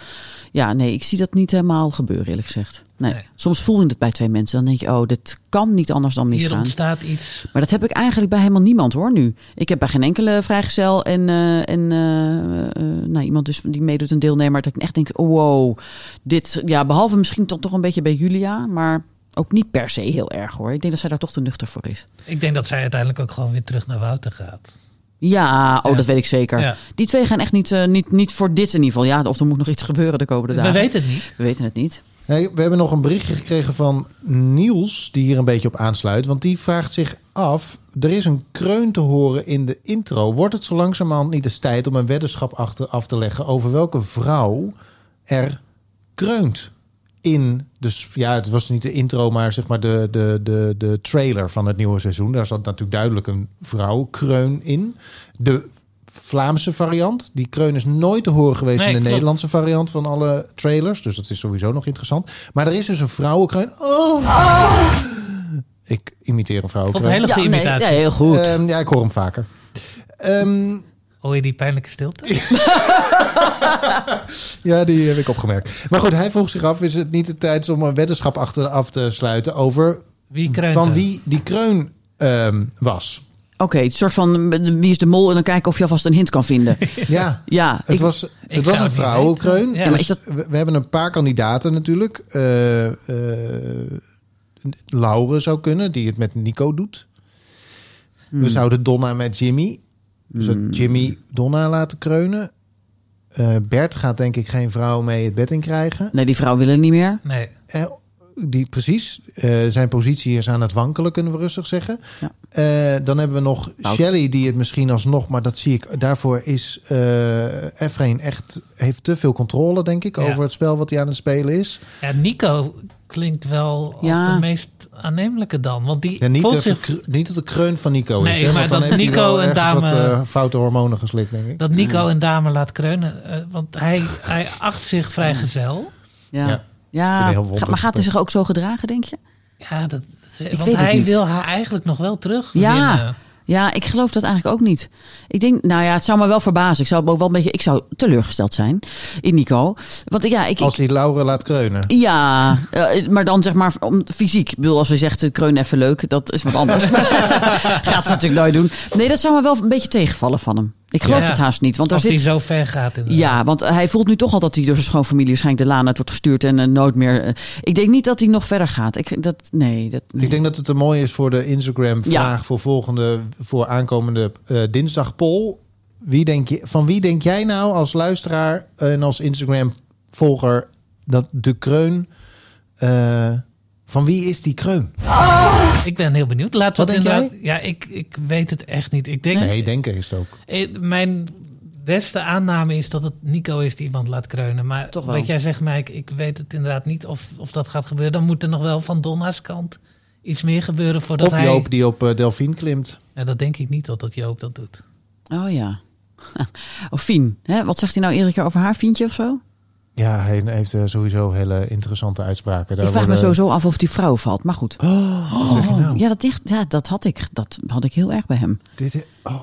Ja, nee, ik zie dat niet helemaal gebeuren, eerlijk gezegd. Nee. Nee. Soms voel je het bij twee mensen. Dan denk je, oh, dit kan niet anders dan Hier misgaan. ontstaat iets. Maar dat heb ik eigenlijk bij helemaal niemand hoor nu. Ik heb bij geen enkele vrijgezel en, eh, en eh, eh, nou, iemand dus die meedoet een deelnemer. Dat ik echt denk, oh, wow, dit, ja, behalve misschien dan toch een beetje bij Julia, maar ook niet per se heel erg hoor. Ik denk dat zij daar toch te nuchter voor is. Ik denk dat zij uiteindelijk ook gewoon weer terug naar Wouter gaat. Ja, oh, Ja. dat weet ik zeker. Ja. Die twee gaan echt niet, niet, niet voor dit in ieder geval. Ja, of er moet nog iets gebeuren de komende We dagen. weten het niet. We weten het niet. We hebben nog een berichtje gekregen van Niels, die hier een beetje op aansluit. Want die vraagt zich af, er is een kreun te horen in de intro. Wordt het zo langzamerhand niet eens tijd om een weddenschap achter, af te leggen over welke vrouw er kreunt? In de, ja, het was niet de intro, maar zeg maar de, de, de, de trailer van het nieuwe seizoen. Daar zat natuurlijk duidelijk een vrouwenkreun in. De Vlaamse variant. Die kreun is nooit te horen geweest Nee, in de klopt. Nederlandse variant van alle trailers. Dus dat is sowieso nog interessant. Maar er is dus een vrouwenkreun. Oh. Ik imiteer een Ik vond vrouwenkreun. een hele Ja, goede nee, imitatie. ja, heel goed. Ehm, ja, ik hoor hem vaker. Ehm, Hoor je die pijnlijke stilte? *laughs* ja, die heb ik opgemerkt. Maar goed, hij vroeg zich af: is het niet de tijd om een weddenschap achter, af te sluiten over Wie van wie die kreun ehm, was? Oké, het soort van wie is de mol en dan kijken of je alvast een hint kan vinden. *laughs* Ja, Ja, het ik- was, ik het was een vrouwenkreun. Ja, Dus dat- we, we hebben een paar kandidaten natuurlijk. Eh eh, Laure zou kunnen, die het met Nico doet. Hmm. We zouden Donna met Jimmy. We zouden Jimmy Donna laten kreunen. Eh, Bert gaat denk ik geen vrouw mee het bed in krijgen. Nee, die vrouw willen niet meer. Nee. Die, precies. Eh, zijn positie is aan het wankelen, kunnen we rustig zeggen. Ja. Eh, dan hebben we nog Fout. Shelly, die het misschien alsnog... maar dat zie ik... daarvoor is eh Efrain echt... heeft te veel controle, denk ik... Ja. over het spel wat hij aan het spelen is. Ja, Nico klinkt wel als Ja. de meest aannemelijke dan. Want die Ja, niet, voelt zich... niet dat de kreun van Nico Nee, is. Hè, maar dan dat heeft Nico en dame- wat eh, foute hormonen geslikt, denk ik. Dat Nico een dame laat kreunen. eh, want hij, hij acht zich vrijgezel. Ja. Ja. Ja, maar gaat hij zich ook zo gedragen, denk je? Ja, dat, weet want hij niet. wil haar eigenlijk nog wel terug Ja. winnen. Ja, ik geloof dat eigenlijk ook niet. Ik denk, nou ja, het zou me wel verbazen. Ik zou ook wel een beetje, ik zou teleurgesteld zijn in Nico. Want ja, ik, Als ik hij Laura laat kreunen. ja, eh, maar dan zeg maar om, fysiek. Ik bedoel, als hij zegt, eh, kreun even leuk, dat is wat anders. *laughs* Gaat ze natuurlijk nooit doen. Nee, dat zou me wel een beetje tegenvallen van hem. Ik geloof Ja. het haast niet. Want Als hij zit, zo ver gaat. inderdaad. Ja, want hij voelt nu toch al dat hij door zijn schoonfamilie waarschijnlijk de laan uit wordt gestuurd en eh, nooit meer. eh, ik denk niet dat hij nog verder gaat. Ik, dat, nee, dat, nee. Ik denk dat het een mooi is voor de Instagram-vraag Ja. voor volgende, voor aankomende eh dinsdag poll. Wie denk je, van wie denk jij nou als luisteraar en als Instagram-volger dat de kreun. Van wie is die kreun? Ik ben heel benieuwd. Laten we Wat het denk inderdaad... Ja, ik, ik weet het echt niet. Ik denk... Nee, denken is het ook. Eh, Mijn beste aanname is dat het Nico is die iemand laat kreunen. Maar Toch wel. wat jij zegt, Mike, ik weet het inderdaad niet of, of dat gaat gebeuren. Dan moet er nog wel van Donna's kant iets meer gebeuren voordat Of hij... Joop die op eh, Delphine klimt. Ja, dat denk ik niet dat dat Joop dat doet. Oh ja. *laughs* Of Fien. Hè? Wat zegt hij nou iedere keer over haar, Fientje of zo? Ja, hij heeft eh, sowieso hele interessante uitspraken. Daar ik vraag me sowieso af of die vrouw valt. Maar goed. Wat zeg je nou? Ja, dat, dicht, ja, dat had ik. Dat had ik heel erg bij hem. Dit, is- oh.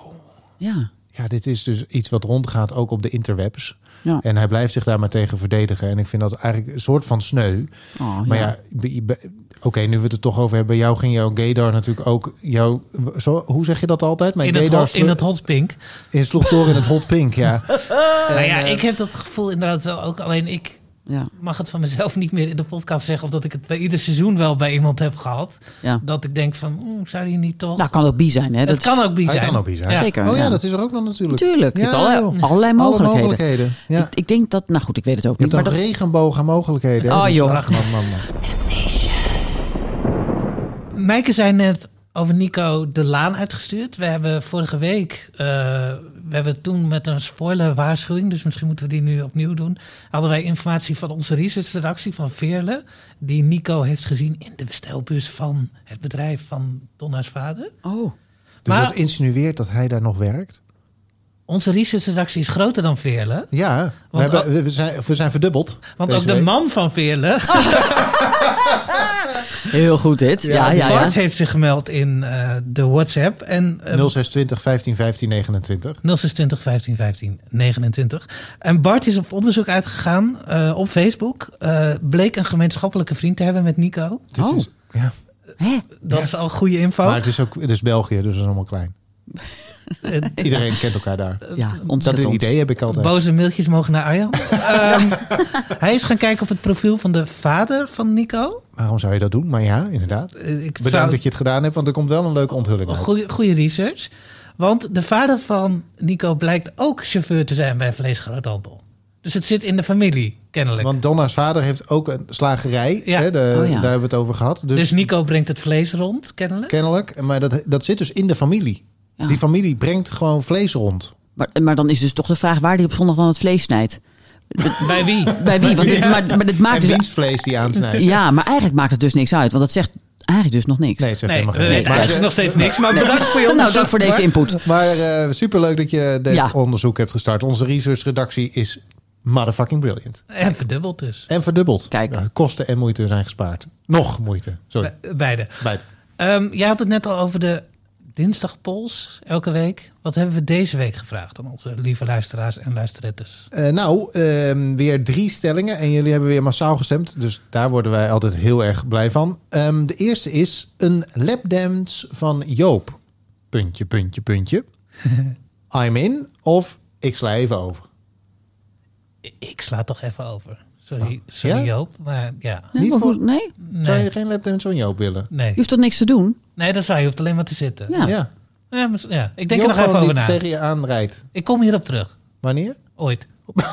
Ja. Ja, dit is dus iets wat rondgaat ook op de interwebs. Ja. En hij blijft zich daar maar tegen verdedigen. En ik vind dat eigenlijk een soort van sneu. Oh, Maar ja, be- oké, nu we het er toch over hebben. Jou ging jouw gaydar natuurlijk ook... Jouw, zo, hoe zeg je dat altijd? Mijn In het, hot, in het hot pink. in sloeg door in het hot pink, ja. *laughs* nou ja, ik heb dat gevoel inderdaad wel ook. Alleen ik ja. mag het van mezelf niet meer in de podcast zeggen. Of dat ik het bij ieder seizoen wel bij iemand heb gehad. ja. Dat ik denk van, oeh, zou die niet toch... Nou, kan ook bi zijn. Hè? het Dat kan ook bi Hij zijn. kan ook bi zijn. Ja. Zeker. Oh ja, ja. dat is er ook nog natuurlijk. Natuurlijk. Je hebt Ja, allerlei, joh. allerlei Alle mogelijkheden. mogelijkheden. Ja. Ik, ik denk dat... Nou goed, ik weet het ook Je niet. hebt Maar een dat, regenboog aan mogelijkheden. Oh, Dus joh. man, man. Mijke zei net over Nico de Laan uitgestuurd. We hebben vorige week, eh, we hebben toen met een spoiler waarschuwing, dus misschien moeten we die nu opnieuw doen. Hadden wij informatie van onze researchredactie van Veerle, die Nico heeft gezien in de bestelbus van het bedrijf van Donna's vader. Oh. Dus Maar- dat insinueert dat hij daar nog werkt? Onze researchredactie is groter dan Veerle, Ja, we, hebben, we, zijn, we zijn verdubbeld. want ook de week. man van Veerle, *laughs* Heel goed dit. Ja, ja, ja. Bart, heeft zich gemeld in eh, de WhatsApp en eh, 0620 15 15 29. 0620 15 15 29. En Bart is op onderzoek uitgegaan eh, op Facebook. Eh, bleek een gemeenschappelijke vriend te hebben met Nico. Dus Oh. is- ja. Hè? Dat is al goede info. Maar het is ook het is België, dus dat is allemaal klein. Eh, Iedereen kent elkaar daar. Ja, Dat idee heb ik altijd. boze mailtjes mogen naar Arjan. *laughs* Ehm, hij is gaan kijken op het profiel van de vader van Nico. Waarom zou je dat doen? Maar ja, inderdaad. Eh, ik Bedankt zou- dat je het gedaan hebt, want er komt wel een leuke onthulling uit. Goeie, goede research. Want de vader van Nico blijkt ook chauffeur te zijn bij Vleesgroothandel. Dus het zit in de familie, kennelijk. Want Donna's vader heeft ook een slagerij. Ja. Hè, de, Oh ja. Daar hebben we het over gehad. Dus, dus Nico brengt het vlees rond, kennelijk. kennelijk. Maar dat, dat zit dus in de familie. Ja. Die familie brengt gewoon vlees rond. Maar, maar dan is dus toch de vraag waar die op zondag dan het vlees snijdt. *laughs* Bij wie? Bij wie? Want *laughs* dit, Ja. maar, maar dit maakt en dus... wienstvlees die aansnijdt. Ja, maar eigenlijk maakt het dus niks uit. Want dat zegt eigenlijk dus nog niks. Nee, het zegt Nee, helemaal geen weten maar, eigenlijk nog steeds niks. Maar bedankt voor je *laughs* nou, onderzoek. dank voor deze input. Maar eh, superleuk dat je dit Ja. onderzoek hebt gestart. Onze researchredactie is motherfucking brilliant. En verdubbeld dus. En verdubbeld. Kijk. Ja, kosten en moeite zijn gespaard. Nog moeite. Sorry. Be- Beide. Bij. Ehm jij had het net al over de dinsdagpols elke week. Wat hebben we deze week gevraagd aan onze lieve luisteraars en luisterettes? Eh, nou, ehm, weer drie stellingen. En jullie hebben weer massaal gestemd. Dus daar worden wij altijd heel erg blij van. Ehm, de eerste is een lapdance van Joop. Puntje, puntje, puntje. *laughs* I'm in of ik sla even over. Ik sla toch even over. Sorry, Oh, sorry ja? Joop. Maar ja, Nee, Niet maar voor- hoe- nee? Zou je geen lapdance van Joop willen? Nee. Je hoeft toch niks te doen? nee, dat zou je. hoeft alleen maar te zitten. Ja. Ja. Ja, maar- ja. Ik denk Joop er nog even over na. tegen je aanrijdt. Ik kom hierop terug. Wanneer? Ooit. *laughs*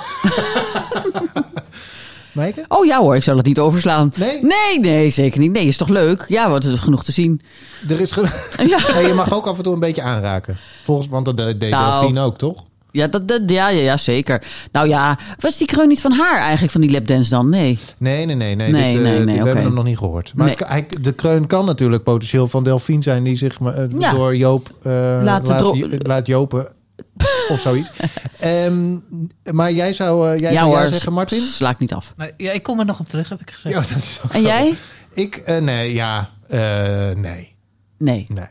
Maaike? Oh ja hoor, ik zou dat niet overslaan. Nee? Nee, nee, zeker niet. Nee, is toch leuk? Ja, wat is genoeg te zien. Er is ge- *laughs* Ja, Nee, je mag ook af en toe een beetje aanraken. Volgens, want dat deed Nou. Delphine ook, toch? Ja, dat, dat, ja, ja, ja, zeker. Nou ja, was die kreun niet van haar eigenlijk, van die lapdance dan? Nee. Nee, nee, nee. nee, Nee, dit, eh, nee, nee, we hebben hem nog niet gehoord. Maar Nee. het- hij, de kreun kan natuurlijk potentieel van Delphine zijn... die zich Ja. door Joop eh, Laat laat, laat jopen. of zoiets. *laughs* Ehm, maar jij zou, jij ja zou hoor, zeggen, Martin? sla ik niet af. Maar, ja, ik kom er nog op terug, heb ik gezegd. Ja, dat is ook En zo. jij? Ik, eh, nee, ja. eh, nee, Nee, nee,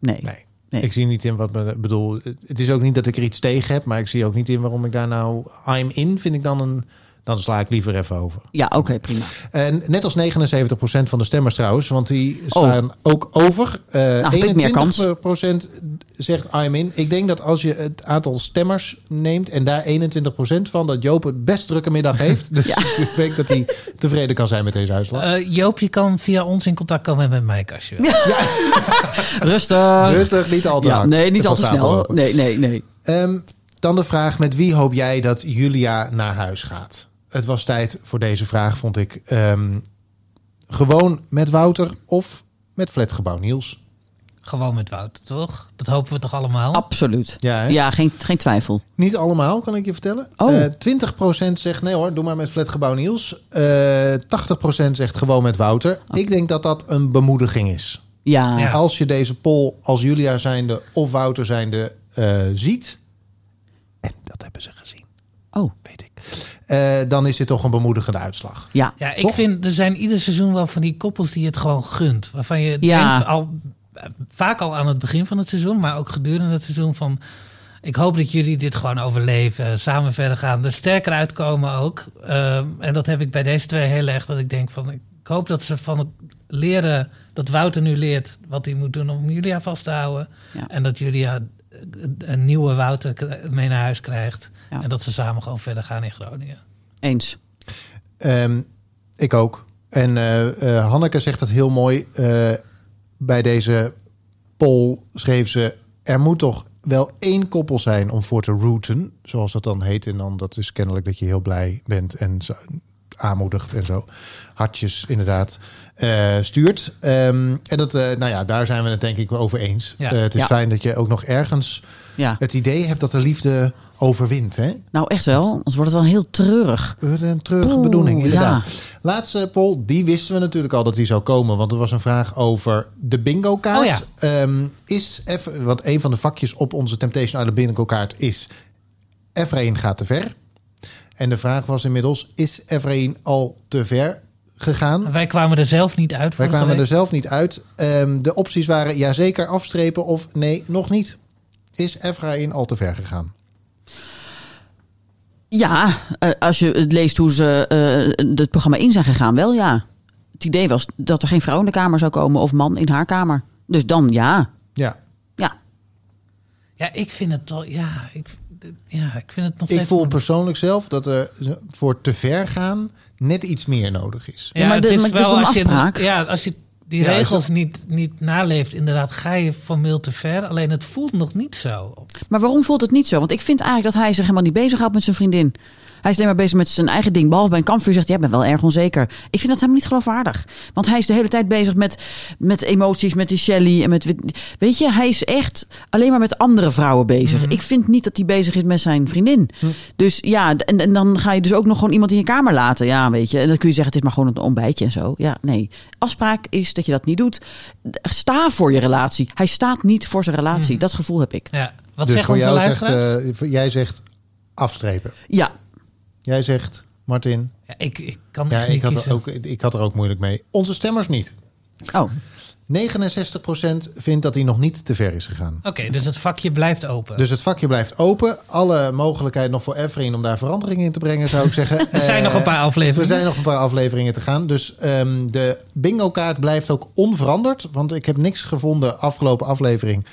nee. nee. Ik zie niet in wat me bedoel. Het is ook niet dat ik er iets tegen heb, maar ik zie ook niet in waarom ik daar nou. I'm in vind ik dan een. Dan sla ik liever even over. Ja, oké, prima. En net als 79% van de stemmers trouwens, want die slaan ook over. Eh Oh. meer kans. 21% zegt I'm in. Ik denk dat als je het aantal stemmers neemt en daar 21% van, dat Joop het best drukke middag heeft. *laughs* Dus *laughs* ik denk dat hij tevreden kan zijn met deze uitslag. Eh, Joop, je kan via ons in contact komen met mij als je *laughs* wil. Rustig. Rustig, niet al te Ja, hard. nee, niet al te snel. Nee, nee, nee. Ehm, dan de vraag: met wie hoop jij dat Julia naar huis gaat? Het was tijd voor deze vraag, vond ik. Ehm, gewoon met Wouter of met Flatgebouw Niels? Gewoon met Wouter, toch? Dat hopen we toch allemaal? Absoluut. Ja, hè? Ja, geen, geen twijfel. Niet allemaal, kan ik je vertellen. Oh. Eh, 20% zegt nee hoor, doe maar met Flatgebouw Niels. Eh 80% zegt gewoon met Wouter. Ik denk dat dat een bemoediging is. Ja. Ja. Als je deze poll als Julia zijnde of Wouter zijnde eh, ziet... en dat hebben ze gezien, Oh, weet eh, dan is dit toch een bemoedigende uitslag. ja. Ja, ik Toch? vind er zijn ieder seizoen wel van die koppels die het gewoon gunt. Waarvan je Ja. denkt al vaak al aan het begin van het seizoen, maar ook gedurende het seizoen van. Ik hoop dat jullie dit gewoon overleven, samen verder gaan, er sterker uitkomen ook. Ehm, en dat heb ik bij deze twee heel erg. Dat ik denk van, ik hoop dat ze van leren, dat Wouter nu leert wat hij moet doen om Julia vast te houden. Ja. En dat Julia een nieuwe Wouter mee naar huis krijgt. Ja. En dat ze samen gewoon verder gaan in Groningen. Eens. Ehm, ik ook. En eh, eh, Hanneke zegt dat heel mooi. eh, bij deze poll schreef ze... er moet toch wel één koppel zijn om voor te rooten. Zoals dat dan heet. En dan dat is kennelijk dat je heel blij bent. En zo, aanmoedigt en zo. Hartjes inderdaad. Eh, stuurt. Ehm, en dat, eh, nou ja, daar zijn we het denk ik wel over eens. Ja. Eh, het is Ja. fijn dat je ook nog ergens Ja. het idee hebt dat de liefde overwint. Hè? Nou, echt wel. Anders wordt het wel heel treurig. Een treurige Oeh, bedoeling, inderdaad. ja. Laatste poll, die wisten we natuurlijk al dat die zou komen. Want er was een vraag over de bingo kaart. Oh ja. Ehm, is even, want een van de vakjes op onze Temptation Island bingo kaart is... Efraïn gaat te ver. En de vraag was inmiddels, is Efraïn al te ver gegaan? Wij kwamen er zelf niet uit. Wij kwamen er zelf niet uit. Ehm, de opties waren ja zeker afstrepen of nee, nog niet. Is Efraïn al te ver gegaan? Ja, eh, als je het leest hoe ze eh, het programma in zijn gegaan, wel ja. Het idee was dat er geen vrouw in de kamer zou komen of man in haar kamer. Dus dan ja. Ja, Ja, Ja, ik vind het al. Ja, ik, ja, ik vind het nog ik steeds. voel persoonlijk zelf dat er voor te ver gaan net iets meer nodig is. Ja, maar het is maar het is wel een als je, afspraak. ja, als je die Ja, als je- regels niet, niet naleeft, inderdaad, ga je formeel te ver. Alleen het voelt nog niet zo. maar waarom voelt het niet zo? Want ik vind eigenlijk dat hij zich helemaal niet bezighoudt met zijn vriendin. Hij is alleen maar bezig met zijn eigen ding. Behalve bij een kampvuur zegt hij, ja, ik ben wel erg onzeker. Ik vind dat helemaal niet geloofwaardig. Want hij is de hele tijd bezig met, met emoties, met die Shelly. En met, weet je, hij is echt alleen maar met andere vrouwen bezig. Ik vind niet dat hij bezig is met zijn vriendin. Dus ja, en, en dan ga je dus ook nog gewoon iemand in je kamer laten. Ja, weet je. En dan kun je zeggen, het is maar gewoon een ontbijtje en zo. Ja, nee. Afspraak is dat je dat niet doet. Sta voor je relatie. Hij staat niet voor zijn relatie. Dat gevoel heb ik. Ja, wat dus voor onze jou zegt, luisteraars? eh, jij zegt afstrepen. Ja, Jij zegt, Martin, ja, ik, ik kan ja, ik had, er ook, ik had er ook moeilijk mee. Onze stemmers niet. oh. 69% vindt dat hij nog niet te ver is gegaan. Oké, dus het vakje blijft open. Dus het vakje blijft open. Alle mogelijkheid nog voor Efrain om daar veranderingen in te brengen, zou ik zeggen. *laughs* er zijn Eh, nog een paar Er afleveringen. zijn nog een paar afleveringen te gaan. Dus ehm, de bingo kaart blijft ook onveranderd. Want ik heb niks gevonden afgelopen aflevering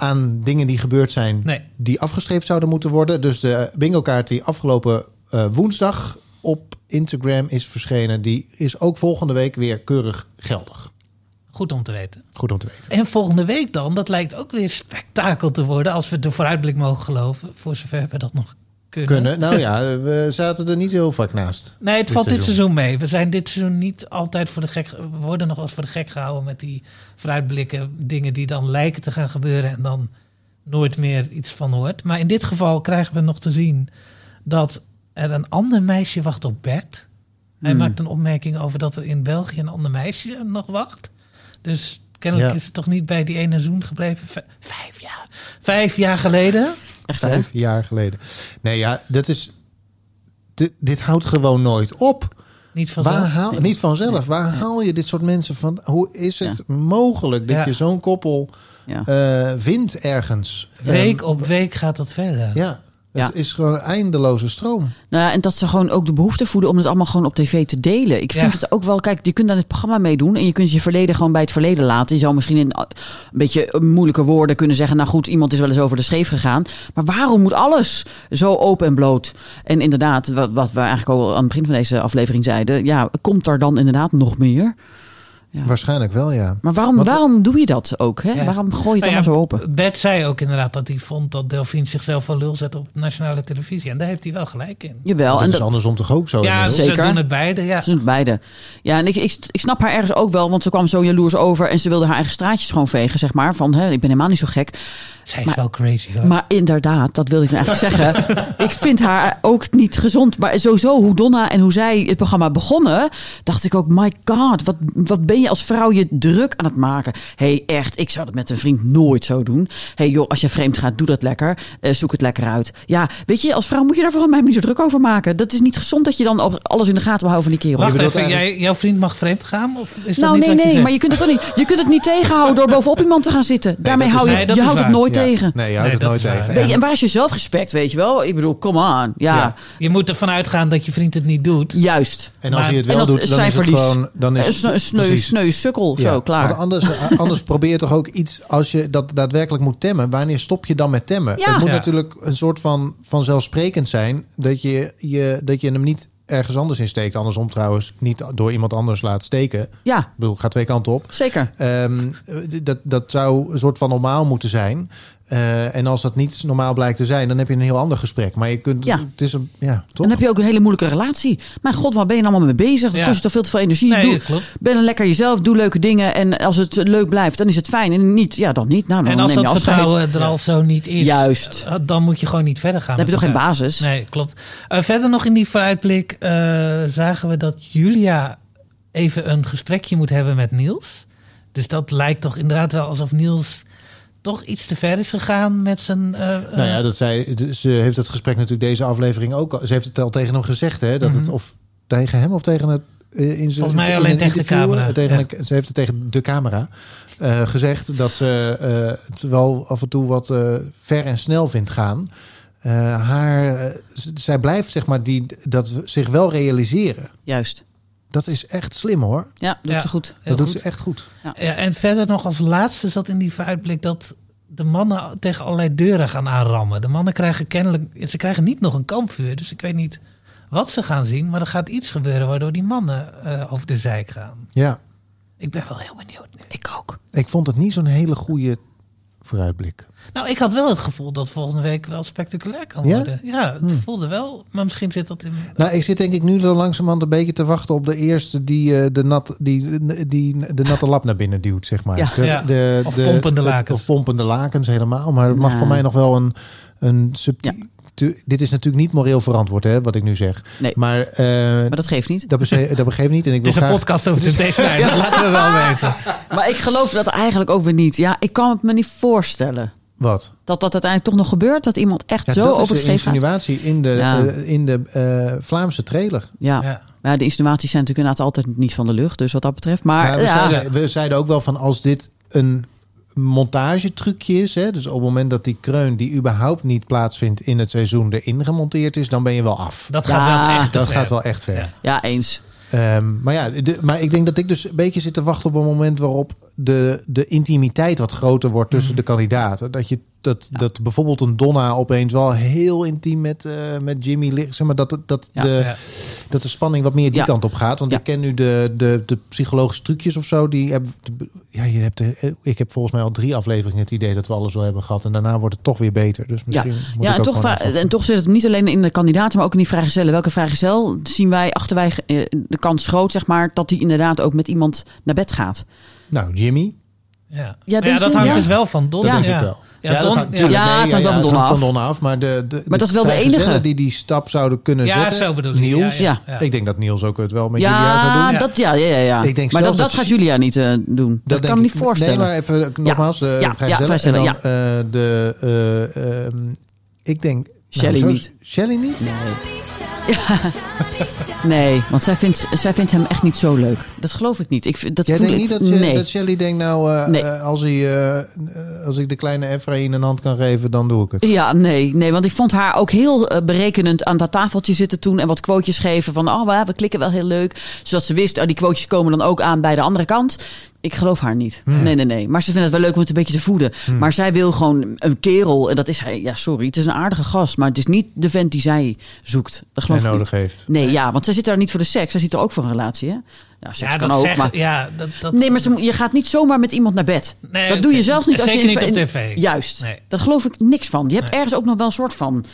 aan dingen die gebeurd zijn Nee. die afgestreept zouden moeten worden. Dus de bingo kaart die afgelopen eh, woensdag op Instagram is verschenen, die is ook volgende week weer keurig geldig. Goed om te weten. Goed om te weten. En volgende week dan, dat lijkt ook weer spektakel te worden. Als we de vooruitblik mogen geloven. Voor zover we dat nog kunnen. Kunnen. Nou ja, *laughs* we zaten er niet heel vaak naast. Nee, het Dit valt dit seizoen. mee. We zijn dit seizoen niet altijd voor de gek. We worden nog wel eens voor de gek gehouden met die vooruitblikken. Dingen die dan lijken te gaan gebeuren en dan nooit meer iets van hoort. Maar in dit geval krijgen we nog te zien dat er een ander meisje wacht op Bert. Hij Hmm. maakt een opmerking over dat er in België een ander meisje nog wacht. Dus kennelijk Ja. is het toch niet bij die ene zoen gebleven. Vijf jaar. Vijf jaar geleden. Echt hè? Vijf jaar geleden. Nee, ja, dat is. Dit, dit houdt gewoon nooit op. Niet van Waar haal, niet vanzelf. Waar haal je dit soort mensen van? Hoe is het mogelijk dat Ja. je zo'n koppel Ja. eh, vindt ergens? Week Ehm, op week gaat dat verder. Ja, het Ja. is gewoon een eindeloze stroom. Nou, ja, en dat ze gewoon ook de behoefte voeden om het allemaal gewoon op tv te delen. Ik vind Ja. het ook wel, kijk, je kunt dan het programma meedoen en je kunt je verleden gewoon bij het verleden laten. Je zou misschien in een beetje moeilijke woorden kunnen zeggen, nou goed, iemand is wel eens over de scheef gegaan. Maar waarom moet alles zo open en bloot? En inderdaad, wat, wat we eigenlijk al aan het begin van deze aflevering zeiden, ja, komt er dan inderdaad nog meer? Ja. Waarschijnlijk wel, ja. Maar waarom, waarom doe je dat ook? Hè? Ja. Waarom gooi je het Nou allemaal ja, zo open? Bert zei ook inderdaad dat hij vond dat Delphine zichzelf wel lul zette op nationale televisie. En daar heeft hij wel gelijk in. Jawel, dat en is dat, andersom toch ook zo? ja, inmiddels? ze Zeker. doen het beide. Ja. Ze doen het beide. Ja, en ik, ik, ik snap haar ergens ook wel, want ze kwam zo jaloers over en ze wilde haar eigen straatjes gewoon vegen, zeg maar. Van, hè, ik ben helemaal niet zo gek. Zij is Maar- wel crazy hoor. Maar inderdaad, dat wilde ik nou eigenlijk zeggen. *laughs* ik vind haar ook niet gezond. Maar sowieso, hoe Donna en hoe zij het programma begonnen, dacht ik ook, my god, wat, wat ben je als vrouw je druk aan het maken? hey, echt, ik zou dat met een vriend nooit zo doen. hey, joh, als je vreemd gaat, doe dat lekker. Eh, zoek het lekker uit. Ja, weet je, als vrouw moet je daar vooral mij niet zo druk over maken. Dat is niet gezond dat je dan op alles in de gaten wil houden van die kerel. Wacht even, jij, jouw vriend mag vreemd gaan? Of is dat Nou, niet nee, wat je nee, zegt? maar je kunt het toch niet. Je kunt het niet tegenhouden door bovenop iemand te gaan zitten. Daarmee dat hou je, nee, dat je houdt het nooit Ja. Tegen. Nee, je houdt Nee, het nooit waar. tegen. Weet je, En- waar is je zelfrespect, weet je wel? Ik bedoel, come on. Ja, Ja. Je moet ervan uitgaan dat je vriend het niet doet. juist. En als Maar- je het en wel dat doet, dan zijn is het verlies. gewoon... Dan is, Een sneu, een sneu, sukkel, Ja, zo, klaar. Want anders, *laughs* anders probeer je toch ook iets, als je dat daadwerkelijk moet temmen, wanneer stop je dan met temmen? Ja. Het moet Ja. natuurlijk een soort van vanzelfsprekend zijn dat je, je, dat je hem niet ergens anders in steekt. Andersom trouwens, niet door iemand anders laat steken. Ik Ja, bedoel, gaat twee kanten op. zeker. Ehm, dat, dat zou een soort van normaal moeten zijn. Eh, en als dat niet normaal blijkt te zijn, dan heb je een heel ander gesprek. Maar je kunt, Ja. het is een, ja, toch? Dan heb je ook een hele moeilijke relatie. Maar god, waar ben je allemaal mee bezig? Dat Ja. kost je toch veel te veel energie. Nee, doe, klopt. ben dan lekker jezelf, doe leuke dingen. En als het leuk blijft, dan is het fijn. En niet, ja, dan niet. Nou, dan En als neem je dat afscheid. vertrouwen er al zo niet is, Juist. eh, dan moet je gewoon niet verder gaan. Dan heb je toch geen basis? Nee, klopt. Eh, verder nog in die vooruitblik eh, zagen we dat Julia even een gesprekje moet hebben met Niels. Dus dat lijkt toch inderdaad wel alsof Niels toch iets te ver is gegaan met zijn... eh, eh, Nou ja, dat zij, ze heeft het gesprek natuurlijk deze aflevering ook al. Ze heeft het al tegen hem gezegd, hè? Dat het Mhm. of tegen hem of tegen het eh, in zijn. Volgens mij alleen een tegen de camera, Tegen ja. een- ze heeft het tegen de camera eh, gezegd dat ze eh, het wel af en toe wat eh, ver en snel vindt gaan. Eh, haar, zij blijft zeg maar die dat zich wel realiseren. Juist. Dat is echt slim hoor. Ja, doet Ja. ze goed. dat doet goed. ze echt goed. Ja, en verder nog als laatste zat in die vooruitblik dat de mannen tegen allerlei deuren gaan aanrammen. De mannen krijgen kennelijk, ze krijgen niet nog een kampvuur, dus ik weet niet wat ze gaan zien, maar er gaat iets gebeuren waardoor die mannen eh, over de zijk gaan. Ja, Ik ben wel heel benieuwd. nu. Ik ook. ik vond het niet zo'n hele goede vooruitblik. Nou, ik had wel het gevoel dat volgende week wel spectaculair kan Ja? worden. Ja, het voelde wel, maar misschien zit dat in. Nou, ik zit denk ik nu zo langzamerhand een beetje te wachten op de eerste die, eh, de, nat, die, die de natte lap naar binnen duwt, zeg maar. Ja. De, Ja. de, Of de- pompende het- lakens. Of pompende lakens helemaal. Maar het mag Nou. voor mij nog wel een, een subtiel... Dit is natuurlijk niet moreel verantwoord, hè, wat ik nu zeg. Nee. Maar, eh, Maar dat geeft niet. dat, dat begreep ik niet. En ik Het wil is een podcast over de deze lijn, dat *laughs* laten we wel weten. Maar ik geloof dat eigenlijk ook weer niet. Ja, ik kan het me niet voorstellen. Wat? Dat dat uiteindelijk toch nog gebeurt. Dat iemand echt Ja, zo dat over is het de scheef gaat. insinuatie in de, Ja. eh, in de eh, Vlaamse trailer. Ja. Ja. Maar de insinuaties zijn natuurlijk inderdaad altijd niet van de lucht. Dus wat dat betreft. Maar Maar we, ja, zeiden, we zeiden ook wel van als dit een montagetrucje is, hè, dus op het moment dat die kreun die überhaupt niet plaatsvindt in het seizoen erin gemonteerd is, dan ben je wel af. Dat Ja, gaat wel echt Dat ver. gaat wel echt ver. Ja. ja, eens. Ehm, maar ja, de- maar ik denk dat ik dus een beetje zit te wachten op een moment waarop de, de intimiteit wat groter wordt tussen Mhm. de kandidaten. Dat je dat, dat bijvoorbeeld een Donna opeens wel heel intiem met, eh, met Jimmy ligt. Zeg maar dat, dat, Ja. de, Ja. Dat de spanning wat meer die Ja. kant op gaat. Want Ja. ik ken nu de, de, de psychologische trucjes of zo. Die hebben, ja, je hebt, er- ik heb volgens mij al drie afleveringen het idee dat we alles wel hebben gehad. En daarna wordt het toch weer beter. Dus Ja, misschien moet ja ik en, toch, en toch zit het niet alleen in de kandidaten, maar ook in die vrijgezellen. Welke vrijgezel zien wij, achter wij eh, de kans groot, zeg maar, dat die inderdaad ook met iemand naar bed gaat? Nou, Jimmy. Ja, Ja, ja dat je? hangt Ja. dus wel van Don. Dat ja. denk ik wel. Ja, dat Don, gaat- ja. Ja, het van Don af. Don af. Maar, de, de, Maar dat is wel de enige. die die stap zouden kunnen Ja, zetten. zo bedoel ik. Niels. Ja, Ja. Ik denk dat Niels ook het wel met Julia zou Ja, doen. dat, ja, ja, ja, ja. Ik denk maar dat, dat dat- gaat Julia niet eh, doen. Dat, kan ik niet voorstellen. Nee, maar even nogmaals. de ja, vrijgezellen. vrijgezellen, En dan, eh, de, eh, ehm, ik denk... Shelley zo- niet. Shelley niet? *laughs* Nee, want zij vindt, zij vindt hem echt niet zo leuk. Dat geloof ik niet. Ik, dat Jij voel denkt ik, niet dat, je- nee. dat Shelley denkt, nou, eh, Nee. eh, als, hij, eh, als ik de kleine Efraïn een hand kan geven, dan doe ik het. Ja, nee, nee, want ik vond haar ook heel berekenend aan dat tafeltje zitten toen en wat quotejes geven van, oh, we, we klikken wel heel leuk. Zodat ze wist, oh, die quotejes komen dan ook aan bij de andere kant. Ik geloof haar niet. Hmm. Nee, nee, nee. Maar ze vindt het wel leuk om het een beetje te voeden. Maar zij wil gewoon een kerel. En dat is hij. Ja, sorry. Het is een aardige gast. Maar het is niet de vent die zij zoekt. Dat geloof En ik nodig niet. heeft. Nee, ja, want zij zit daar niet voor de seks. Zij zit er ook voor een relatie, hè? Nou, seks Ja, kan dat ook, maar... ja, dat, dat, Nee, maar ze, je gaat niet zomaar met iemand naar bed. Nee, dat doe je zelfs niet als je zeker in- niet op in- tv. Juist. Nee. Daar geloof ik niks van. Je hebt Nee. ergens ook nog wel een soort van.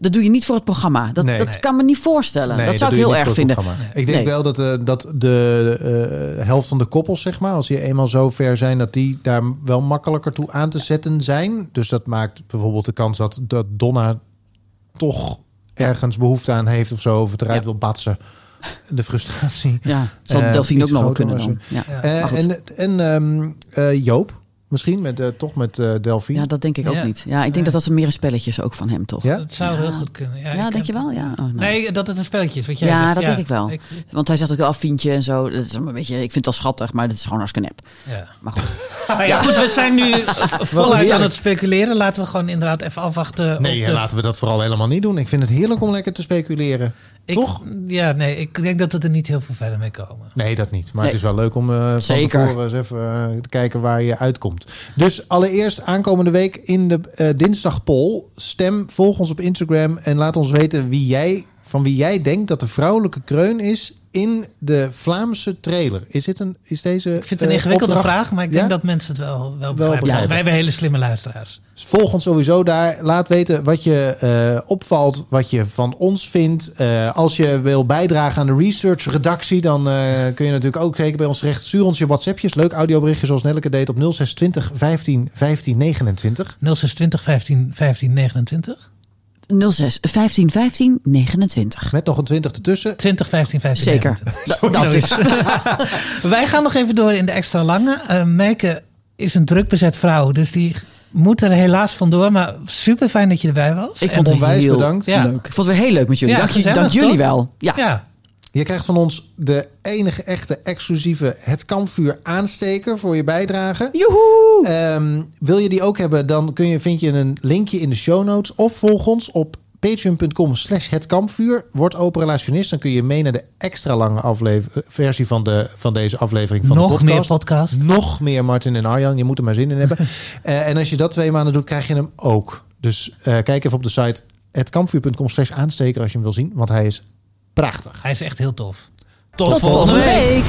Dat doe je niet voor het programma. Dat, Nee. dat Nee. kan me niet voorstellen. Nee, dat zou ik heel erg vinden. Ik denk Nee. wel dat, eh, dat de eh, helft van de koppels, zeg maar, als die eenmaal zo ver zijn, dat die daar wel makkelijker toe aan te zetten zijn. Dus dat maakt bijvoorbeeld de kans dat, dat Donna toch ergens behoefte aan heeft of zo, of het eruit Ja. wil batsen. De frustratie. Ja, zal Eh, Delphine ook nog wel kunnen dan. Ja. Eh, en en ehm, eh, Joop, misschien met, eh, toch met eh Delphine. ja, dat denk ik ook Ja. niet. Ja, ik denk Nee. dat dat meer een spelletje is ook van hem, toch? Ja? Dat zou heel goed kunnen. Ja, Ja, denk je wel? Ja. Oh, nou. Nee, dat het een spelletje is, wat jij Ja, zegt. dat denk ik wel. Ik- Want hij zegt ook wel afvientje en zo. Dat is een beetje, ik vind het wel schattig, maar dat is gewoon hartstikke nep. ja. Maar goed. *laughs* Ja, goed, we zijn nu *laughs* voluit aan het speculeren. Laten we gewoon inderdaad even afwachten. Nee, op de- laten we dat vooral helemaal niet doen. Ik vind het heerlijk om lekker te speculeren. ik, toch? Ja, nee, ik denk dat we er niet heel veel verder mee komen. Nee, dat niet. Maar Nee. het is wel leuk om eh van Zeker. tevoren eens even te kijken waar je uitkomt. Dus allereerst aankomende week in de eh dinsdagpoll. Stem, volg ons op Instagram en laat ons weten wie jij, van wie jij denkt dat de vrouwelijke kreun is in de Vlaamse trailer. Is, dit een, is deze Ik vind het een eh, ingewikkelde opdracht- vraag, maar ik Ja? denk dat mensen het wel, wel begrijpen. Wij hebben hele slimme luisteraars. Dus volg ons sowieso daar. Laat weten wat je eh, opvalt, wat je van ons vindt. Eh, als je wil bijdragen aan de research redactie, dan kun je natuurlijk ook zeker bij ons terecht. Stuur ons je WhatsAppjes, leuk audioberichtje zoals Nelleke deed op 0620 15 15 29. 0620 15 15 29. 06 15 15 29. Met nog een 20 ertussen. 20 15 15 Zeker. 29. Da- dat is. *laughs* Wij gaan nog even door in de extra lange. Eh Meike is een druk bezet vrouw, dus die moet er helaas vandoor. Maar super fijn dat je erbij was. Ik vond het onwijs heel bedankt. Ja. leuk. Ik vond het weer heel leuk met jullie. Ja, dank, dank jullie toch? wel. Ja. ja, Je krijgt van ons de enige echte exclusieve Het Kampvuur aansteker voor je bijdrage. Joehoe! Ehm, wil je die ook hebben, dan kun je, vind je een linkje in de show notes. Of volg ons op patreon.com slash het kampvuur. Word open relationist. Dan kun je mee naar de extra lange aflever- eh, versie van, de, van deze aflevering van de nog podcast. meer podcast. Nog meer Martin en Arjan. Je moet er maar zin in hebben. *laughs* Eh, en als je dat twee maanden doet, krijg je hem ook. Dus eh, kijk even op de site hetkampvuur.com slash aansteker als je hem wil zien. Want hij is prachtig. Hij is echt heel tof. Tot, Tot volgende week.